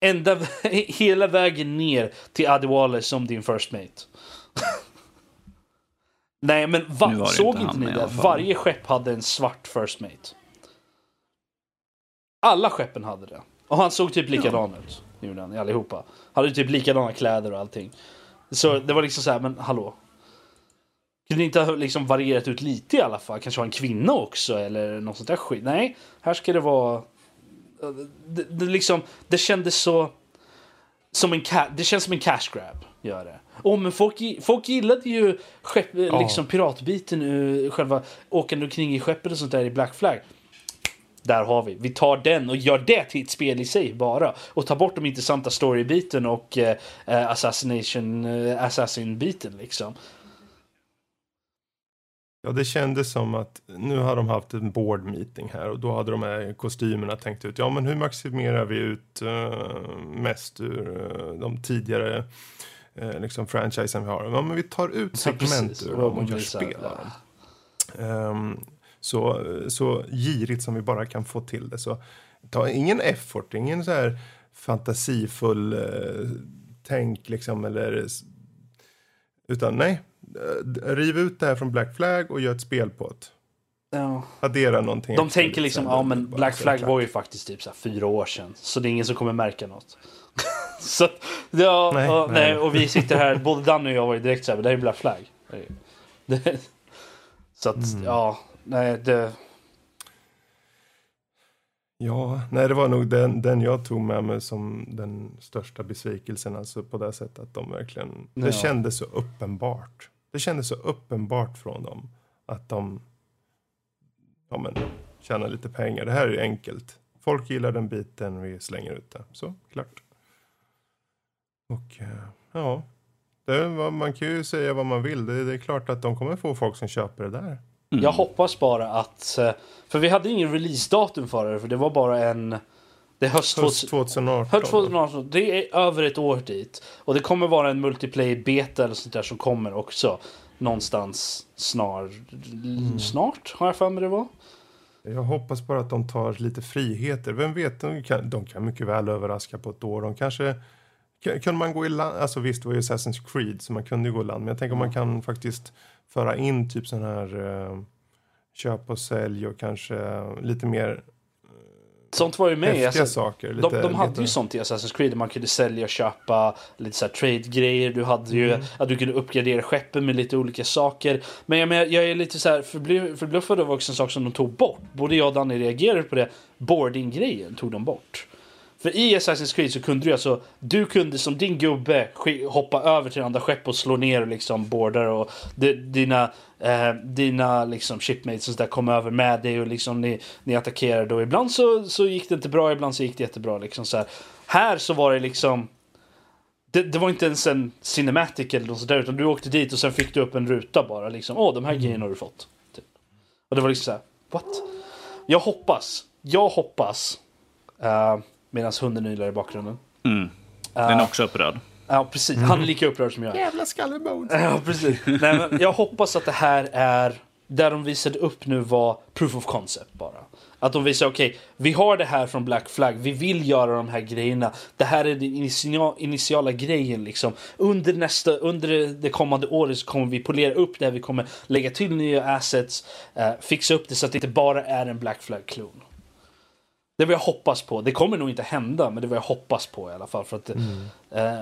Ända, hela vägen ner till Adewale som din first mate. Nej men va, såg inte ni det? Varje skepp hade en svart first mate. Alla skeppen hade det. Och han såg typ likadan ut. Gjorde han, allihopa. Hade typ likadana kläder och allting. Så det var liksom så här, men hallå. Kunde inte ha liksom varierat ut lite i alla fall? Kanske ha en kvinna också eller något sånt där skit? Nej, här ska det vara... Det, det, liksom, det kändes så... Som en ca- det känns som en cash grab. Gör det. Oh, men folk, folk gillade ju skepp, liksom piratbiten, uh, själva åkande omkring i skeppet och sånt där i Black Flag. Där har vi. Vi tar den och gör det till ett spel i sig bara. Och tar bort de intressanta storybiten och eh, eh, assassination, eh, assassin-biten liksom. Ja, det kändes som att nu har de haft en board meeting här och då hade de här kostymerna tänkt ut. Ja, men hur maximerar vi ut eh, mest ur eh, de tidigare uh, liksom franchisen vi har? Ja, men vi tar ut segment ur Och dem och gör spel av dem. Ehm, så, så girigt som vi bara kan få till det. Så ta ingen effort, ingen så här fantasifull eh, tänk liksom eller utan nej, eh, riv ut det här från Black Flag och gör ett spel på det. Ja. Addera någonting. De tänker liksom, ja men Black Flag var ju faktiskt typ så här fyra år sedan. Så det är ingen som kommer märka något. så att, ja, Nej, och, nej. nej, och vi sitter här, både Danny och jag var ju direkt så här, det här är Black Flag. Det, så att, Mm. ja, nej det... Ja, nej det var nog den, den jag tog med mig som den största besvikelsen. Alltså på det sättet att de verkligen... Ja. Det kändes så uppenbart. Det kändes så uppenbart från dem att de ja, men, tjänar lite pengar. Det här är enkelt. Folk gillar den biten, vi slänger ut det. Så, klart. Och eh, ja, det, man kan ju säga vad man vill. Det, det är klart att de kommer få folk som köper det där. Mm. Jag hoppas bara att... eh, För vi hade ingen releasedatum för det, för det var bara en... Det är höst, Höst 2018. Höst 2018, det är över ett år dit. Och det kommer vara en multiplayer beta eller sånt där som kommer också. Någonstans snar... Mm. Snart, har jag för mig det var. Jag hoppas bara att de tar lite friheter. Vem vet, de kan, de kan mycket väl överraska på ett år. De kanske... Kan man gå i land? Alltså visst, det var ju Assassin's Creed så man kunde ju gå i land. Men jag tänker om man kan faktiskt föra in typ sån här eh, köp och sälj och kanske eh, lite mer Sånt var ju med. Alltså, saker. Lite, de, de hade lite, ju sånt i Assassin's Creed man kunde sälja och köpa lite så trade-grejer. Du hade ju Mm. att du kunde uppgradera skeppen med lite olika saker. Men jag, menar, jag är lite så här förblu- förbluffad över också en sak som de tog bort. Både jag och Danny reagerade på det. Boarding-grejen tog de bort. För i Assassin's Creed så kunde du alltså, du kunde som din gubbe hoppa över till andra skepp och slå ner och liksom boardar och di- dina, eh, dina liksom shipmates och så där kom över med dig och liksom ni, ni attackerade och ibland så, så gick det inte bra, ibland så gick det jättebra liksom så här. Här så var det liksom det, det var inte ens en cinematic eller något sånt där utan du åkte dit och sen fick du upp en ruta bara liksom. Åh, de här grejerna har du fått. Typ. Och det var liksom så här, what? Jag hoppas, jag hoppas uh, Medan hunden ylar i bakgrunden. Mm. Den är också upprörd. Ja, precis. Han är lika upprörd som jag. Jävla skallebones! Ja, precis. Nej, men jag hoppas att det här är... Där de visade upp nu var proof of concept bara. Att de visar, okej, vi har det här från Black Flag, vi vill göra de här grejerna. Det här är den initia- initiala grejen liksom. Under nästa, under det kommande året så kommer vi polera upp det här, vi kommer lägga till nya assets, eh, fixa upp det så att det inte bara är en Black Flag-klon. Det var jag hoppas på. Det kommer nog inte hända, men det var jag hoppas på i alla fall. För att, Mm. eh,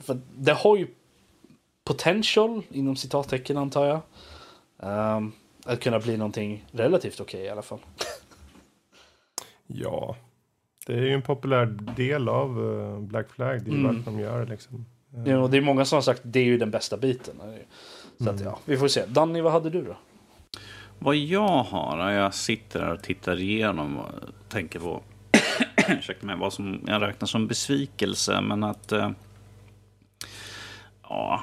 för att det har ju potential, inom citattecken antar jag. ehm, att kunna bli någonting relativt okej i alla fall. Ja, det är ju en populär del av eh, Black Flag. Det är ju Mm. de gör liksom. Eh, Ja, och det är många som har sagt att det är ju den bästa biten. Så att, ja, vi får se. Danny, vad hade du då? Vad jag har, när jag sitter här och tittar igenom och tänker på ursäkta mig, vad som jag räknar som besvikelse, men att... Eh, ja,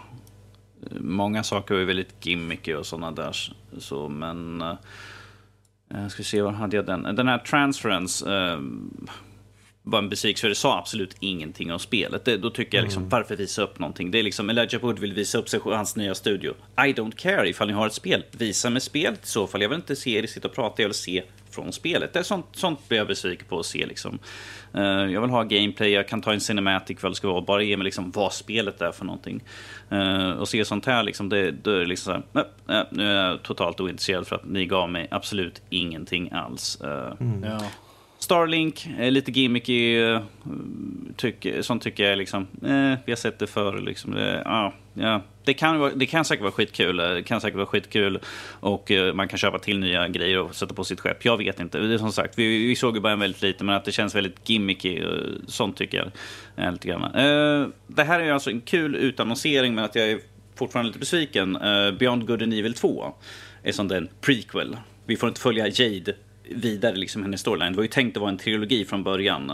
många saker är väldigt gimmicky och sådana där. Så, men... Eh, jag ska se, var hade jag den? Den här Transference eh, var en besvikelse, för det sa absolut ingenting om spelet. Det, då tycker jag liksom, varför visa upp någonting? Det är liksom, Elijah Wood vill visa upp sig och hans nya studio. I don't care ifall ni har ett spel. Visa mig spelet i så fall. Jag vill inte se er sitta och prata, jag vill se från spelet. Det är sånt, sånt blir jag besviken på att se. Liksom. Eh, jag vill ha gameplay, jag kan ta en cinematic vad det ska vara. Bara ge mig liksom vad spelet är för någonting. Eh, och se sånt här, liksom, det, då är det liksom så här, nej, nej, nu är jag totalt ointresserad för att ni gav mig absolut ingenting alls. Eh, Ja. Starlink, eh, lite gimmicky. eh, Tyck, sånt tycker jag är liksom, eh, vi har sett det förr. Liksom. Det, ah, ja. det, kan, vara- det kan säkert vara skitkul. Eh, det kan säkert vara skitkul och eh, man kan köpa till nya grejer och sätta på sitt skepp. Jag vet inte. Det är som sagt, vi, vi såg ju bara en väldigt lite, men att det känns väldigt gimmicky. eh, Sånt tycker jag. eh, Lite grann. Eh, Det här är alltså en kul utannonsering, men att jag är fortfarande lite besviken. Eh, Beyond Good and Evil 2 är som den prequel. Vi får inte följa Jade vidare, liksom hennes storyline. Det var ju tänkt att vara en trilogi från början,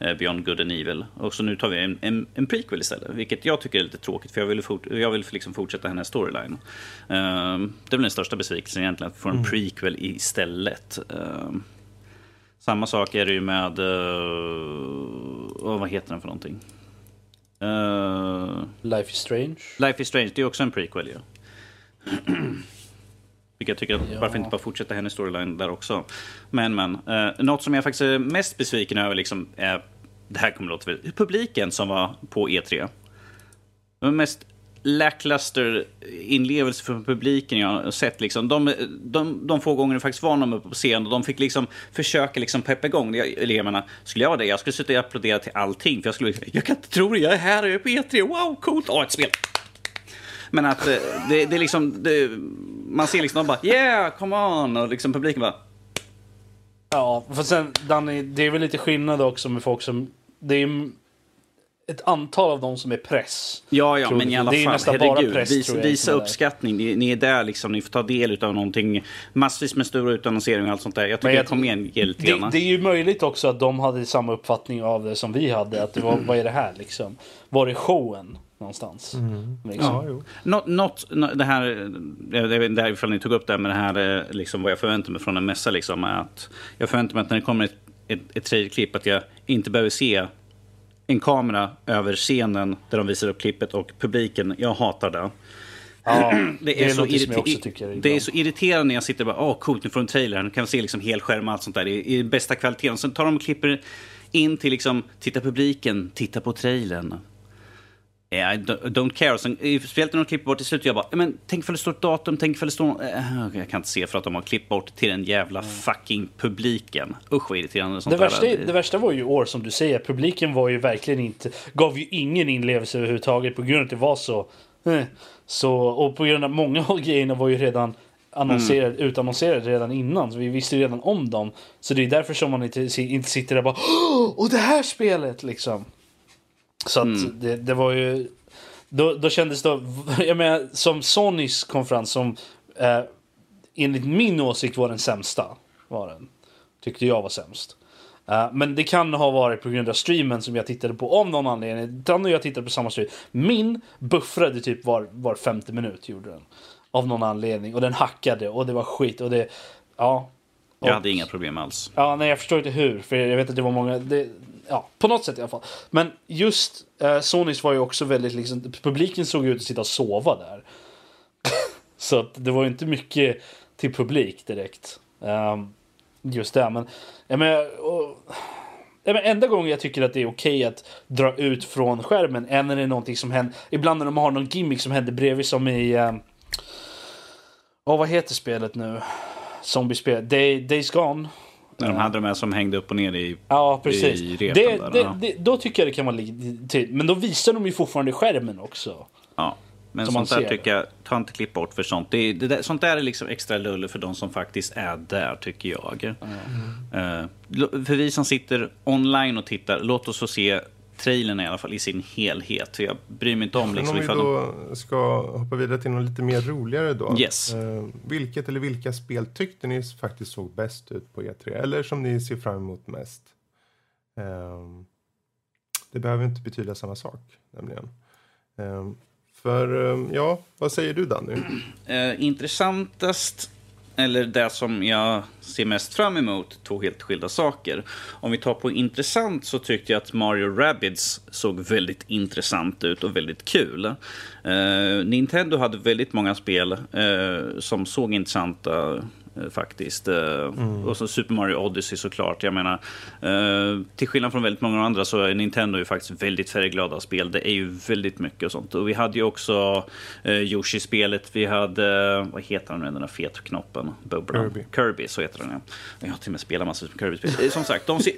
eh, Beyond Good and Evil. Och så nu tar vi en, en, en prequel istället, vilket jag tycker är lite tråkigt, för jag vill, fort, jag vill liksom fortsätta hennes storyline. Eh, det är väl den största besvikelsen egentligen, att får en prequel istället. Eh, samma sak är det ju med... Uh, vad heter den för någonting? Eh, Life is strange. Life is Strange, det är också en prequel ju. Vilket jag tycker att Ja. varför inte bara fortsätta hennes storyline där också. Men men, eh, något som jag faktiskt är mest besviken över liksom är, det här kommer låta väl, publiken som var på E3. Det var mest lackluster inlevelse för publiken jag har sett. Liksom. De, de, de få gånger det faktiskt var någon uppe på scen och de fick liksom försöka liksom peppa igång det- eleverna. Skulle jag vara det, jag skulle sitta och applådera till allting. För jag skulle jag kan inte tro det, jag är här, jag är på E3, wow, coolt, åh, ett spel. Men att eh, det, det är liksom, det, man ser liksom, bara yeah, come on, och liksom publiken bara Ja, för sen Danny, det är väl lite skillnad också med folk som... Det är ett antal av dem som är press. Ja, ja, men i alla Det är fall, nästan bara herregud. press, visa tror jag, visa är uppskattning. Ni, ni är där liksom, ni får ta del av någonting. Massvis med stora utannonseringar och allt sånt där. Jag tycker, jag- kom igen, ge lite Det, det är ju möjligt också att de hade samma uppfattning av det som vi hade. Att det var, vad är det här liksom? Var är showen någonstans? Liksom. Ja, jo. Något, något, nå- det här, jag vet inte ifall ni tog upp det här med det här, eh, liksom, vad jag förväntar mig från en mässa, liksom, är att jag förväntar mig att när det kommer ett, ett, ett trailerklipp att jag inte behöver se en kamera över scenen där de visar upp klippet och publiken. Jag hatar det. Ja, Det är, så, något som jag irrite- också tycker. det är så irriterande när jag sitter och bara, åh coolt, nu får en trailer, nu kan vi se liksom helskärm och allt sånt där i, i bästa kvaliteten. Sen tar de och klipper in till liksom, titta publiken, titta på trailern. Yeah, I don't care. Sen, speciellt när de klipper bort till slut, jag bara, men tänk ifall det står ett datum, tänk ifall det står... Äh, jag kan inte se för att de har klippt bort till den jävla fucking publiken. Usch vad irriterande sånt Det där värsta, är. det värsta var ju år som du säger. Publiken var ju verkligen inte, gav ju ingen inlevelse överhuvudtaget på grund av att det var så. eh, så och på grund av många av grejerna var ju redan annonserade, Mm. utannonserade redan innan. Så vi visste redan om dem. Så det är därför som man inte, inte sitter där och bara Åh, och det här spelet liksom. Så att Mm. det, det var ju... Då, då kändes det... Jag menar, som Sonys konferens som eh, enligt min åsikt var den sämsta. Var den. Tyckte jag var sämst. Eh, men det kan ha varit på grund av streamen som jag tittade på av någon anledning. Danne och jag tittade på samma stream. Min buffrade typ var, var femte minut gjorde den. Av någon anledning. Och den hackade och det var skit. Och det... Ja. Jag Och- hade inga problem alls. Ja, nej, jag förstår inte hur. För jag vet att det var många... Det, ja, på något sätt i alla fall. Men just eh, Sonys var ju också väldigt liksom... Publiken såg ut att sitta och sova där. Så att det var ju inte mycket till publik direkt. Um, just det, men... Jag menar, och, jag menar, enda gången jag tycker att det är okej att dra ut från skärmen är när det är någonting som händer. Ibland när de har någon gimmick som händer bredvid som i... Um, vad heter spelet nu? Zombiespel. Day, Days Gone. När de hade de här som hängde upp och ner i Ja, precis. i repen Det, där, det, ja. det, då tycker jag det kan vara legitimt. Men då visar de ju fortfarande skärmen också. Ja. Men Som sånt där tycker jag, ta inte klipp bort för sånt. Det, är- det där, sånt där är liksom extra lulle för de som faktiskt är där, tycker jag. Eh, lo- för vi som sitter online och tittar, låt oss få se trailern i alla fall i sin helhet. För jag bryr mig inte om liksom om vi de... då ska hoppa vidare till något lite mer roligare då. Yes. Eh, vilket eller vilka spel tyckte ni faktiskt såg bäst ut på E3? Eller som ni ser fram emot mest? Ehm, det behöver inte betyda samma sak, nämligen. Ehm, för, ehm, ja, vad säger du Danny? Eh, intressantast, eller det som jag ser mest fram emot, två helt skilda saker. Om vi tar på intressant så tyckte jag att Mario Rabbids såg väldigt intressant ut och väldigt kul. Eh, Nintendo hade väldigt många spel eh, som såg intressanta faktiskt. Eh, Och så Super Mario Odyssey såklart. Jag menar, eh, till skillnad från väldigt många andra så är Nintendo ju faktiskt väldigt färgglada spel. Det är ju väldigt mycket och sånt. Och vi hade ju också eh, Yoshi-spelet. Vi hade, vad heter den nu, den där fetknoppen? Bubblan. Kirby. Kirby, så heter den ja. Jag har till och med spelat massor med Kirby-spel. Eh, Som sagt, de ser,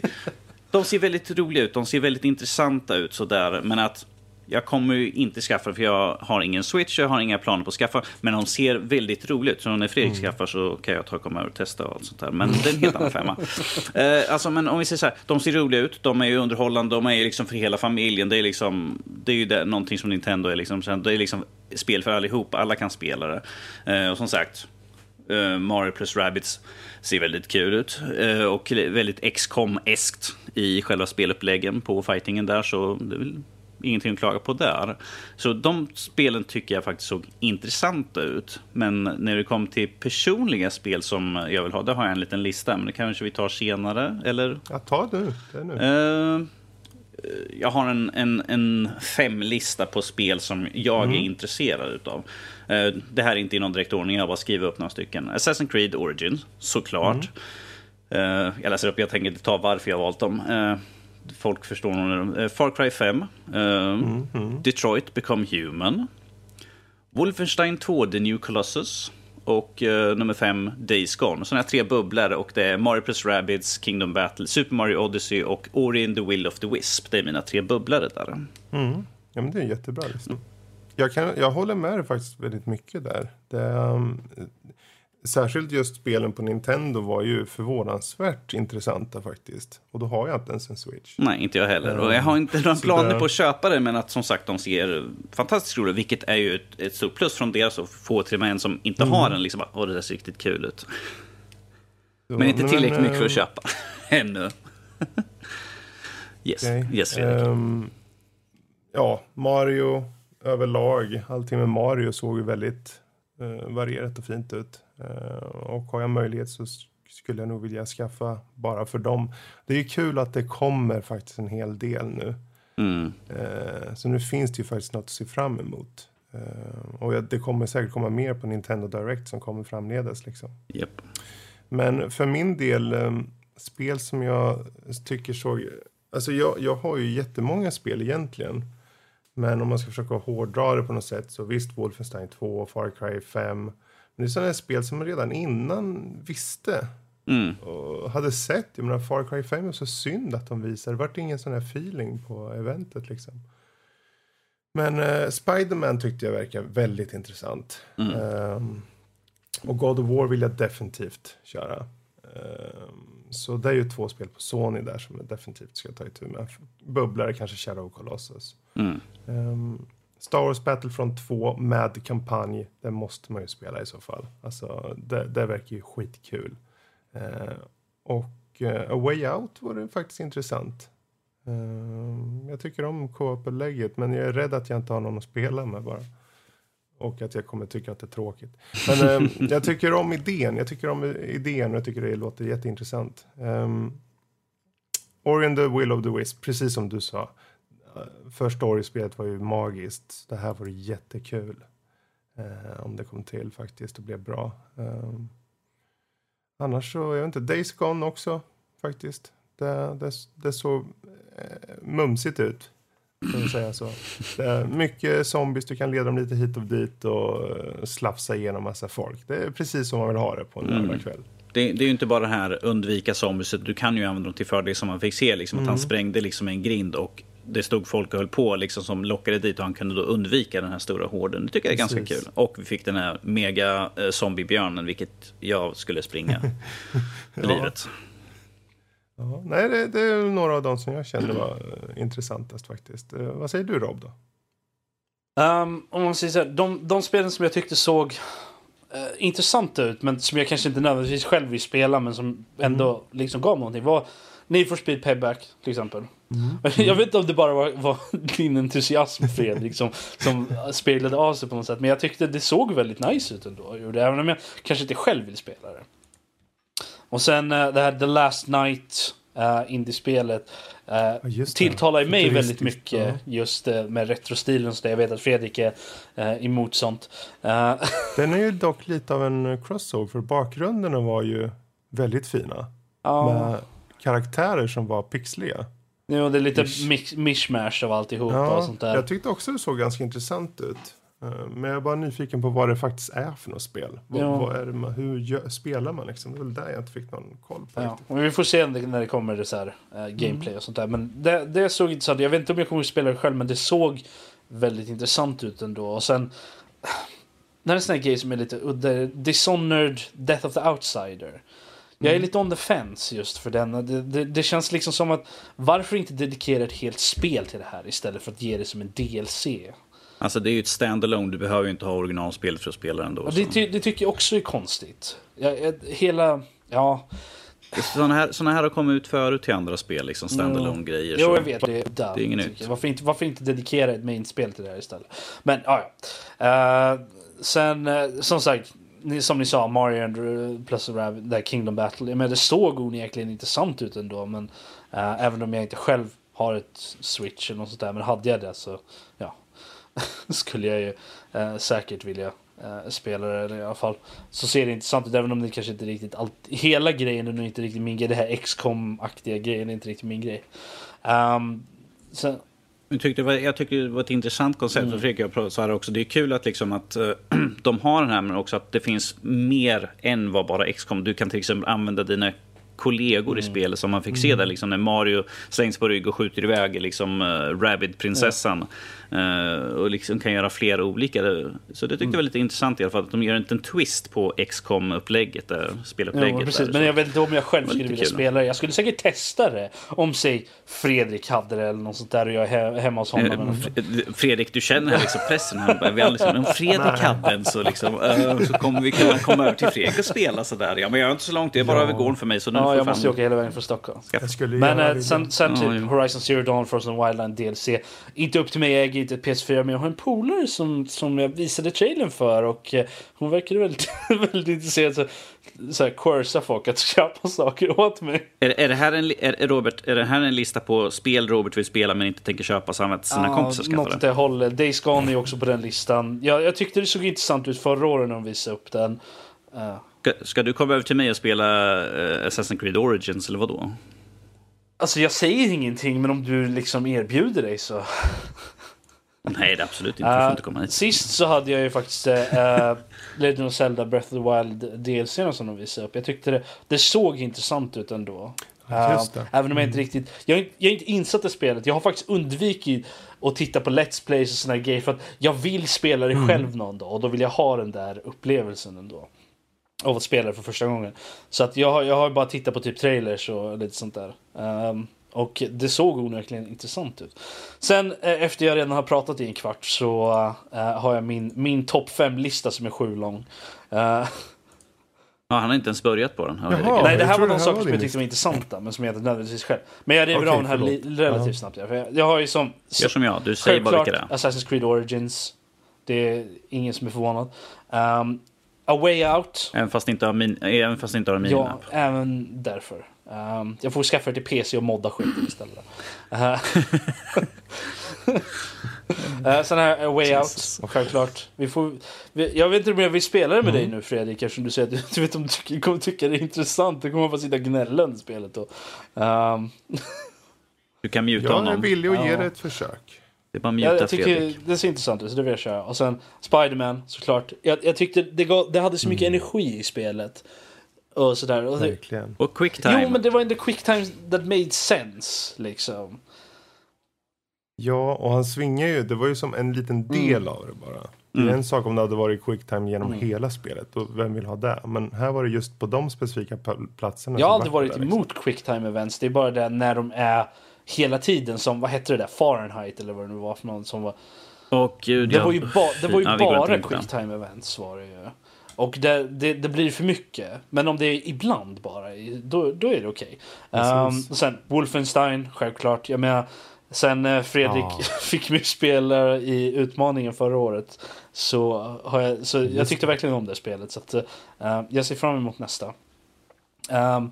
de ser väldigt roliga ut. De ser väldigt intressanta ut sådär. Men att jag kommer ju inte skaffa för jag har ingen switch, jag har inga planer på att skaffa. Men de ser väldigt roliga ut. Så när Fredrik skaffar så kan jag ta och komma över och testa och allt sånt där. Men det är en helt annan femma. Eh, alltså, men om vi säger så här, de ser roliga ut, de är ju underhållande, de är ju liksom för hela familjen. Det är, liksom, det är ju det, någonting som Nintendo är. Liksom, det är liksom spel för allihop, alla kan spela det. Eh, och som sagt, Eh, Mario plus Rabbids ser väldigt kul ut. Eh, och väldigt XCOM-eskt i själva speluppläggen på fightingen där. Så det är väl ingenting att klaga på där. Så de spelen tycker jag faktiskt såg intressanta ut. Men när det kom till personliga spel som jag vill ha, där har jag en liten lista. Men det kanske vi tar senare, eller? Ja, ta nu. Det nu. Eh, jag har en, en, en femlista på spel som jag är intresserad utav. Eh, det här är inte i någon direkt ordning, jag bara skrivit upp några stycken. Assassin's Creed Origins, såklart. Eh, jag läser upp, jag tänker inte ta varför jag valt dem. Eh, folk förstår nog. Uh, Far Cry 5. eh, Detroit Become Human. Wolfenstein 2 The New Colossus. Och eh, nummer 5 Days Gone. Så här tre bubblor och det är Mario plus Rabbids, Kingdom Battle, Super Mario Odyssey och Ori and the Will of the Wisp. Det är mina tre bubblor där. Mm. Ja, men det är en jättebra lista. Jag, kan, jag håller med dig faktiskt väldigt mycket där. Det, um, särskilt just spelen på Nintendo var ju förvånansvärt intressanta faktiskt. Och då har jag inte ens en Switch. Nej, inte jag heller. Och jag har inte några planer det- på att köpa det, men att som sagt de ser fantastiskt roliga vilket är ju ett, ett stort plus från deras att få till mig en som inte Mm. har en liksom, åh det där ser riktigt kul ut. Så, Men inte tillräckligt mycket för eh, att köpa. Ännu. yes, okej. yes. Ehm, ja, Mario överlag. Allting med Mario såg ju väldigt eh, varierat och fint ut. Eh, och har jag möjlighet så skulle jag nog vilja skaffa bara för dem. Det är kul att det kommer faktiskt en hel del nu. Mm. Eh, så nu finns det ju faktiskt något att se fram emot. Eh, och det kommer säkert komma mer på Nintendo Direct som kommer framledes. Liksom. Japp. Men för min del, eh, spel som jag tycker såg... Alltså jag, jag har ju jättemånga spel egentligen. Men om man ska försöka hårdra det på något sätt så visst Wolfenstein 2, Far Cry 5. Men det är sådana spel som man redan innan visste Mm. och hade sett. Jag menar Far Cry 5 är så synd att de visar. Det vart ingen sån här feeling på eventet liksom. Men eh, Spiderman tyckte jag verkar väldigt intressant. Mm. Ehm, och God of War vill jag definitivt köra. Ehm, så det är ju två spel på Sony där som jag definitivt ska ta itu med. Bubblare kanske Shadow Colossus. Mm. Ehm, Star Wars Battlefront 2 med kampanj, det måste man ju spela i så fall. Alltså, det, det verkar ju skitkul. Ehm, och eh, A Way Out var det faktiskt intressant. Ehm, jag tycker om co-op-lägget, men jag är rädd att jag inte har någon att spela med bara. Och att jag kommer tycka att det är tråkigt. Men ehm, jag tycker om idén. Jag tycker om idén och jag tycker det låter jätteintressant. Um, Ori and the Will of the Wisp, precis som du sa. Uh, första Ori-spelet var ju magiskt. Det här var jättekul. Eh, om det kom till faktiskt och blev bra. Ehm, annars så, jag vet inte, Days Gone också faktiskt. Det, det, det såg eh, mumsigt ut. Kan säga så. Det är mycket zombies, du kan leda dem lite hit och dit och eh, slafsa igenom massa folk. Det är precis som man vill ha det på en Mm. lördagkväll. det, det är ju inte bara det här undvika zombies, du kan ju använda dem till fördel som man fick se. Liksom, Att han sprängde liksom en grind och det stod folk och höll på liksom, som lockade dit och han kunde då undvika den här stora horden. Det tycker jag är ganska Precis. kul. Och vi fick den här mega eh, zombiebjörnen, vilket jag skulle springa för livet. Ja, nej, det, det är några av de som jag kände var eh, intressantast faktiskt. Eh, vad säger du Rob då? Um, om man säger så här, de, de spelen som jag tyckte såg eh, intressanta ut, men som jag kanske inte nödvändigtvis själv vill spela, men som ändå liksom gav någonting, var Need for Speed Payback till exempel. Jag vet inte om det bara var, var din entusiasm Fredrik som, som speglade av sig på något sätt, men jag tyckte det såg väldigt nice ut ändå. Även om jag kanske inte själv vill spela det. Och sen eh, det här The Last Night, uh, indiespelet. Uh, det. tilltalar mig väldigt mycket ja. just uh, med retrostilen. Så. Jag vet att Fredrik är uh, emot sånt. Uh, Den är ju dock lite av en crossover för bakgrunderna var ju väldigt fina. ja, Med karaktärer som var pixliga. jo, det är lite mishmash av alltihopa och Ja, sånt där. jag tyckte också det såg ganska intressant ut. Eh, Men jag är bara nyfiken på vad det faktiskt är för något spel. Vad, Ja. vad är det man, hur gör, spelar man liksom? Det är väl där jag inte fick någon koll på Ja, vi får se när det- kommer det så här, eh, gameplay och sånt där. Men det, det såg intressant Jag vet inte om jag kommer att spela det själv, men det såg väldigt intressant ut ändå. Och sen... När det är en sån här grej som är lite udda. Dishonored Death of the Outsider. Jag är lite on the fence just för den. Det, det, det känns liksom som att varför inte dedikera ett helt spel till det här istället för att ge det som en DLC? Alltså det är ju ett standalone, du behöver ju inte ha originalspelet för att spela ändå. Det, ty, det tycker jag också är konstigt. Jag, jag, hela... Ja, Sådana här, såna här har kommit ut förut till andra spel, liksom standalone grejer Jo, så- jag vet. Det Det är inget nytt. jag. Varför inte, varför inte dedikera ett main-spel till det här istället? Men, ja, ja. Eh, sen, eh, som sagt, som ni sa, Mario and plus Rabbit, där Kingdom Battle. Men det såg onekligen intressant ut ändå. Men eh, även om jag inte själv har ett Switch eller något sånt där. Men hade jag det så, ja. skulle jag ju eh, säkert vilja eh, spela det i alla fall. Så ser det intressant ut även om det kanske inte riktigt allt. Hela grejen är nog inte riktigt min grej. Det här XCOM-aktiga grejen är inte riktigt min grej. Um, sen, Jag tyckte, var, jag tyckte det var ett intressant koncept. Mm. Fredrik jag här också. Det är kul att, liksom att eh, de har den här, men också att det finns mer än vad bara XCOM. Du kan till exempel använda dina kollegor i spelet som man fick se där. Liksom, när Mario slängs på rygg och skjuter iväg liksom, uh, Rabid-prinsessan. Eh, och liksom kan göra flera olika. Så det tyckte jag var lite intressant i alla fall. Att de gör inte en twist på XCOM-upplägget, där, spelupplägget. ja, precis. där, Men jag vet inte om jag själv skulle vilja kul. spela det. Jag skulle säkert testa det. Om säg Fredrik hade det eller något sånt där och jag är he- hemma hos honom. Eh, Fredrik, du känner här liksom pressen. Här. Bara, Vi alldeles, om Fredrik hade en så, liksom, eh, så kommer vi kunna komma över till Fredrik och spela sådär. Ja, men jag är inte så långt, det är bara Ja. över gården för mig. Så nu Ja, får jag fan- måste åka hela vägen från Stockholm. Jag skulle Men eh, sen, sen Ja, typ. Horizon Zero Dawn, Frozen Wildland DLC. Inte upp till mig, jag äger inte ett PS4 men jag har en polare som, som jag visade trailern för och eh, hon verkade väldigt, väldigt intresserad så, så här, folk att köpa saker åt mig. Är, är, det här en, är, Robert, är det här en lista på spel Robert vill spela men inte tänker köpa så han vet sina kompisar något skaffar åt det? hållet. Days Gone är också på den listan. Jag, jag tyckte det såg intressant ut förra året när de visade upp den. Eh, Ska, ska du komma över till mig och spela uh, Assassin's Creed Origins eller vad då? alltså jag säger ingenting men om du liksom erbjuder dig så. Nej, det är absolut inte. Du får Eh, inte komma hit. Sist så hade jag ju faktiskt uh, Legend of Zelda Breath of the Wild DLC som de visade upp. Jag tyckte det, det såg intressant ut ändå. Det. även om jag inte riktigt... Jag jag är inte insatt i spelet. Jag har faktiskt undvikit att titta på Let's Plays och såna här grejer för att jag vill spela det själv någon dag och då vill jag ha den där upplevelsen ändå. Av att spela det för första gången. Så att jag, har- jag har bara tittat på typ trailers och lite sånt där. Ehm, och det såg onekligen intressant ut. Sen eh, efter jag redan har pratat i en kvart så eh, har jag min, min topp 5-lista som är sju lång. Eh, Ja, han har inte ens börjat på den. Jaha. Nej, det här var det de saker som jag tyckte var intressanta men som jag inte nödvändigtvis själv. Men jag river Okej, av den här relativt Ja. snabbt. ja, För jag, jag har ju som... Gör som jag, du säger bara vilka det är. Assassin's Creed Origins. Det är ingen som är förvånad. Um, A Way Out. Även fast inte har, min, även fast inte har en Ja, minimap. även därför. Um, jag får skaffa det till PC och modda skiten istället. Uh, uh, sen här A Way Jesus. Out, självklart. Vi får, vi, jag vet inte om jag vill spela det med Mm. dig nu Fredrik, eftersom du säger att du, du vet om du tycker, kommer tycka det är intressant. Du kommer bara sitta och gnälla under spelet då. Um, Du kan muta Jag är honom. villig att ge Ja. det ett försök. Det är bara att jag, muta jag tycker Fredrik. det ser intressant ut, så det vill jag köra. Och sen Spiderman såklart. Jag, jag tyckte det, gav, det hade så mycket Mm. energi i spelet. Och sådär. Och det, Verkligen. Och quicktime. jo, men det var inte quick time that made sense. Liksom. Ja, och han svingar ju. Det var ju som en liten del av det bara. Det är Mm. en sak om det hade varit quicktime genom Mm. hela spelet. Och vem vill ha det? Men här var det just på de specifika pl- platserna. Jag har aldrig var varit det, liksom. emot quick time events. Det är bara det när de är hela tiden som, vad hette det där, Fahrenheit eller vad det nu var för någon som var. Och gud, Det ja. var ju, ba, det var ju Ja, bara in på den. quick time events var det ju. Och det, det, det blir för mycket. Men om det är ibland bara, då, då är det okej. Precis. Um, sen Wolfenstein, självklart. Jag menar, sen eh, Fredrik Ja. fick mig spela i utmaningen förra året. Så, har jag, så jag tyckte verkligen om det spelet. Så att, eh, jag ser fram emot nästa. Um,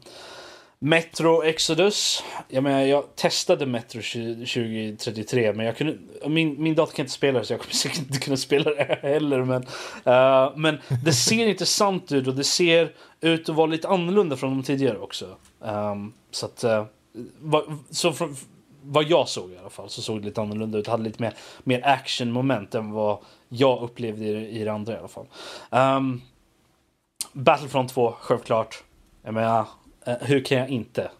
Metro Exodus. Jag menar, jag testade Metro 2033 men jag kunde, min, min dator kan inte spela det så jag kommer säkert inte kunna spela det heller. Men, uh, men det ser intressant ut och det ser ut att vara lite annorlunda från de tidigare också. Um, så att, uh, vad, så från, vad jag såg i alla fall så såg det lite annorlunda ut. Det hade lite mer, mer action-moment än vad jag upplevde i, det- i det andra i alla fall. Um, Battlefront 2, självklart. Jag menar, hur kan jag inte?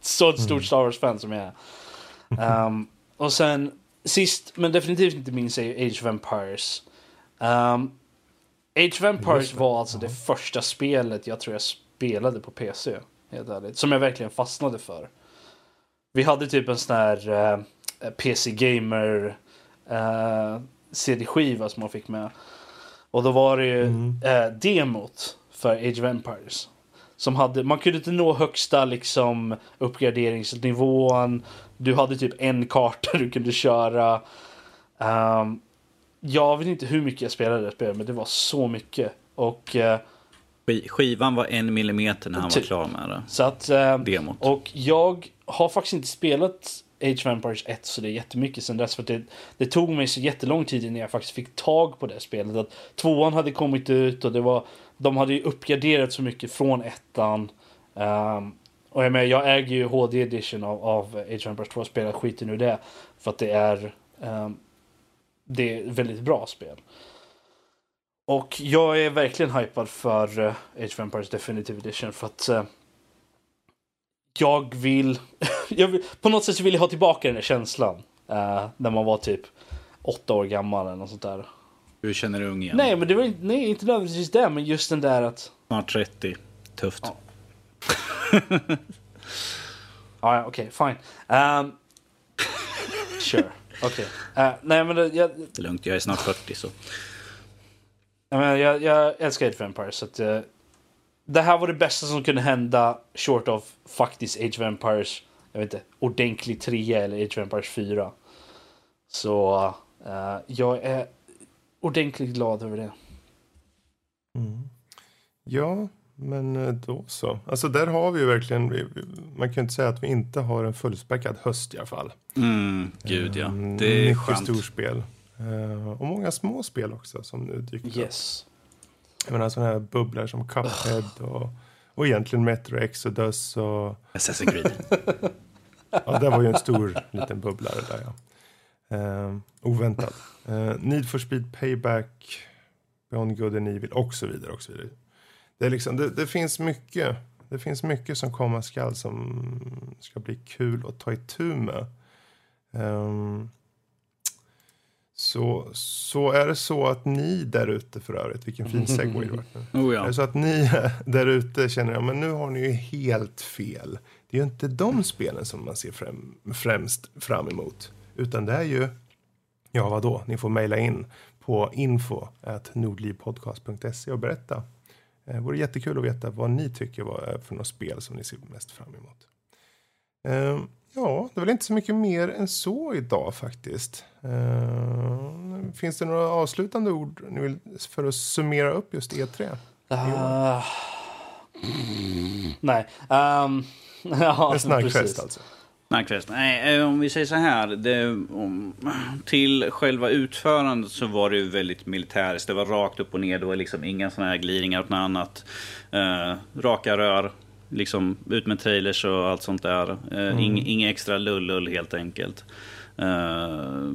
Så ett stort Star Wars-fan som jag är. Um, och sen sist, men definitivt inte minst, är Age of Empires. Um, Age of Empires var alltså det första spelet jag tror jag spelade på PC. Helt ärligt. Som jag verkligen fastnade för. Vi hade typ en sån här eh, PC Gamer eh, CD-skiva som man fick med. Och då var det ju Mm. eh, demot för Age of Empires. Som hade, man kunde inte nå högsta liksom, uppgraderingsnivån. Du hade typ en karta du kunde köra. Ehm, jag vet inte hur mycket jag spelade det spelet, men det var så mycket. Och Sk- Skivan var en millimeter när han var Typ. klar med det. så att... eh, Demot. och jag har faktiskt inte spelat Age of Empires 1 så det är jättemycket sen dess. För att det, det tog mig så jättelång tid innan jag faktiskt fick tag på det spelet. Att tvåan hade kommit ut och det var, de hade ju uppgraderat så mycket från ettan. Um, och jag menar, jag äger ju HD edition av, av Age of Empires 2 och spelar skiten ur det. För att det är, um, det är ett väldigt bra spel. Och jag är verkligen hypad för uh, Age of Empires Definitive Edition för att uh, jag vill, jag vill, på något sätt vill jag ha tillbaka den där känslan. eh, när man var typ åtta år gammal eller något sånt där. Du känner dig ung igen. Nej, men det var inte, nej, inte nödvändigtvis det, men just den där att... Snart 30. Tufft. Ja. Ja, ja, okej, fine. Um, sure, okej. Eh, nej, men det, jag, Det är lugnt, jag är snart 40 så. jag, jag, jag älskar Age of Empires, så att... eh, det här var det bästa som kunde hända, short of faktiskt Age of Empires, jag vet inte, ordentlig 3 eller Age of Empires 4. Så eh, jag är ordentligt glad över det. Mm. Ja, men eh, då så. Alltså där har vi ju verkligen, man kan ju inte säga att vi inte har en fullspäckad höst i alla fall. Mm, gud ja. Mm, Det är mycket skönt. storspel. Eh, och många små spel också som nu dyker upp. Jag menar sådana här bubblor som Cuphead och, och egentligen Metro Exodus och Assassin's Creed. ja, det var ju en stor liten bubblare där ja. Eh, oväntad. Eh, Need for Speed Payback, Beyond Good and Evil och så vidare och så vidare. Det, är liksom, det, det finns mycket. Det finns mycket som komma skall som ska bli kul att ta itu med. Ehm, så, så är det så att ni där ute för övrigt, vilken fin segway det var. Oh Är ja. det så att ni där ute känner att men nu har ni ju helt fel. Det är ju inte de spelen som man ser främ, främst fram emot. Utan det är ju, ja vadå, ni får mejla in på info nordlivpodcast.se och berätta. Det vore jättekul att veta vad ni tycker var är för något spel som ni ser mest fram emot. Ja, det är väl inte så mycket mer än så idag faktiskt. Ehm, finns det några avslutande ord ni vill för att summera upp just E3? Ah. Mm, nej. Um, ja, En precis. alltså. Snackfest. Nej, eh, om vi säger så här. Det, om, till själva utförandet så var det ju väldigt militäriskt. Det var rakt upp och ner. Det var liksom inga såna här glidningar åt något annat. Eh, raka rör. Liksom ut med trailers och allt sånt där. Eh, ing, Inga extra lullull helt enkelt. Eh,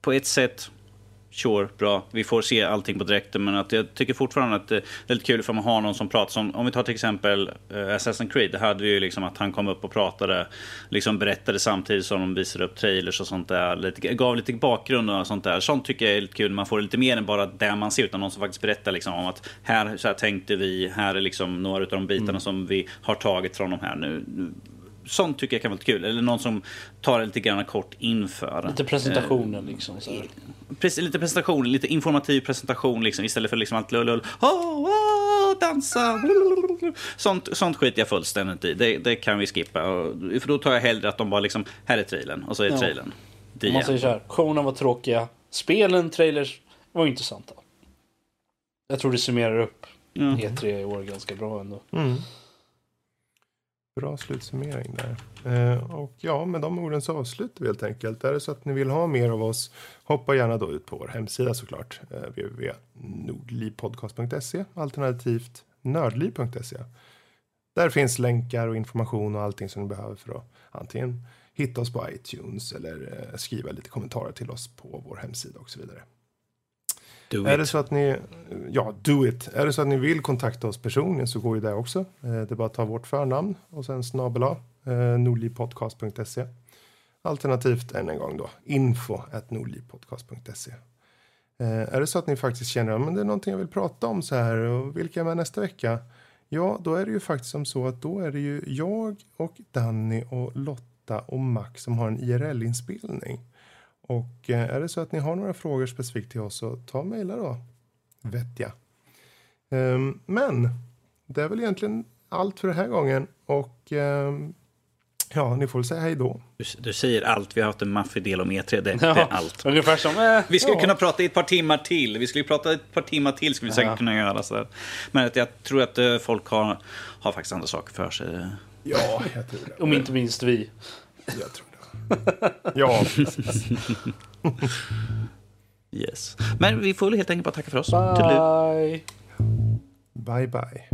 på ett sätt sure, bra. Vi får se allting på direkten, men att jag tycker fortfarande att det är lite kul för man har någon som pratar. Som, om vi tar till exempel uh, Assassin's Creed, det hade vi ju liksom att han kom upp och pratade, liksom berättade samtidigt som de visade upp trailers och sånt där. Lite, gav lite bakgrund och sånt där. Sånt tycker jag är lite kul. Man får lite mer än bara det man ser, utan någon som faktiskt berättar liksom om att här, så här tänkte vi, här är liksom några av de bitarna mm. som vi har tagit från de här nu sånt tycker jag kan vara lite kul. Eller någon som tar det lite grann kort inför. Lite presentationen liksom. Så lite presentation, lite informativ presentation liksom, istället för liksom allt lull, lull. Oh, oh, dansa! Sånt, sånt skiter jag fullständigt i. Det, det kan vi skippa. För då tar jag hellre att de bara liksom, här är trailern och så är ja. trailern. Om man säger så här, showerna var tråkiga. Spelen, trailers var intressanta. Jag tror det summerar upp mm. E3 i år ganska bra ändå. Mm. Bra slutsummering där. Eh, och ja, med de orden så avslutar vi helt enkelt. Är det så att ni vill ha mer av oss, hoppa gärna då ut på vår hemsida såklart. Eh, www.nordlivpodcast.se alternativt nördliv.se. Där finns länkar och information och allting som ni behöver för att antingen hitta oss på iTunes eller eh, skriva lite kommentarer till oss på vår hemsida och så vidare. Do är it. det så att ni, ja, do it. Är det så att ni vill kontakta oss personligen så går ju det också. Eh, det är bara att ta vårt förnamn och sen snabel eh, nordlivpodcast.se. Alternativt än en gång då info at nordlivpodcast.se. Eh, är det så att ni faktiskt känner att det är någonting jag vill prata om så här och vilka är med nästa vecka? Ja, då är det ju faktiskt som så att då är det ju jag och Danny och Lotta och Max som har en IRL-inspelning. Och eh, är det så att ni har några frågor specifikt till oss så ta och mejla då. Vettiga. Um, men det är väl egentligen allt för den här gången och um, ja, ni får väl säga hej då. Du, du, säger allt. Vi har haft en maffig del om E3. Det, ja, det är allt. Ungefär som, äh, vi skulle ja. kunna prata i ett par timmar till. Vi skulle prata ett par timmar till skulle vi säkert ja. kunna göra. Så där. Men att jag tror att uh, folk har, har faktiskt andra saker för sig. Ja, jag tror det. Om inte minst vi. Jag tror ja, yes. Men vi får helt enkelt bara tacka för oss. Bye. Bye, bye.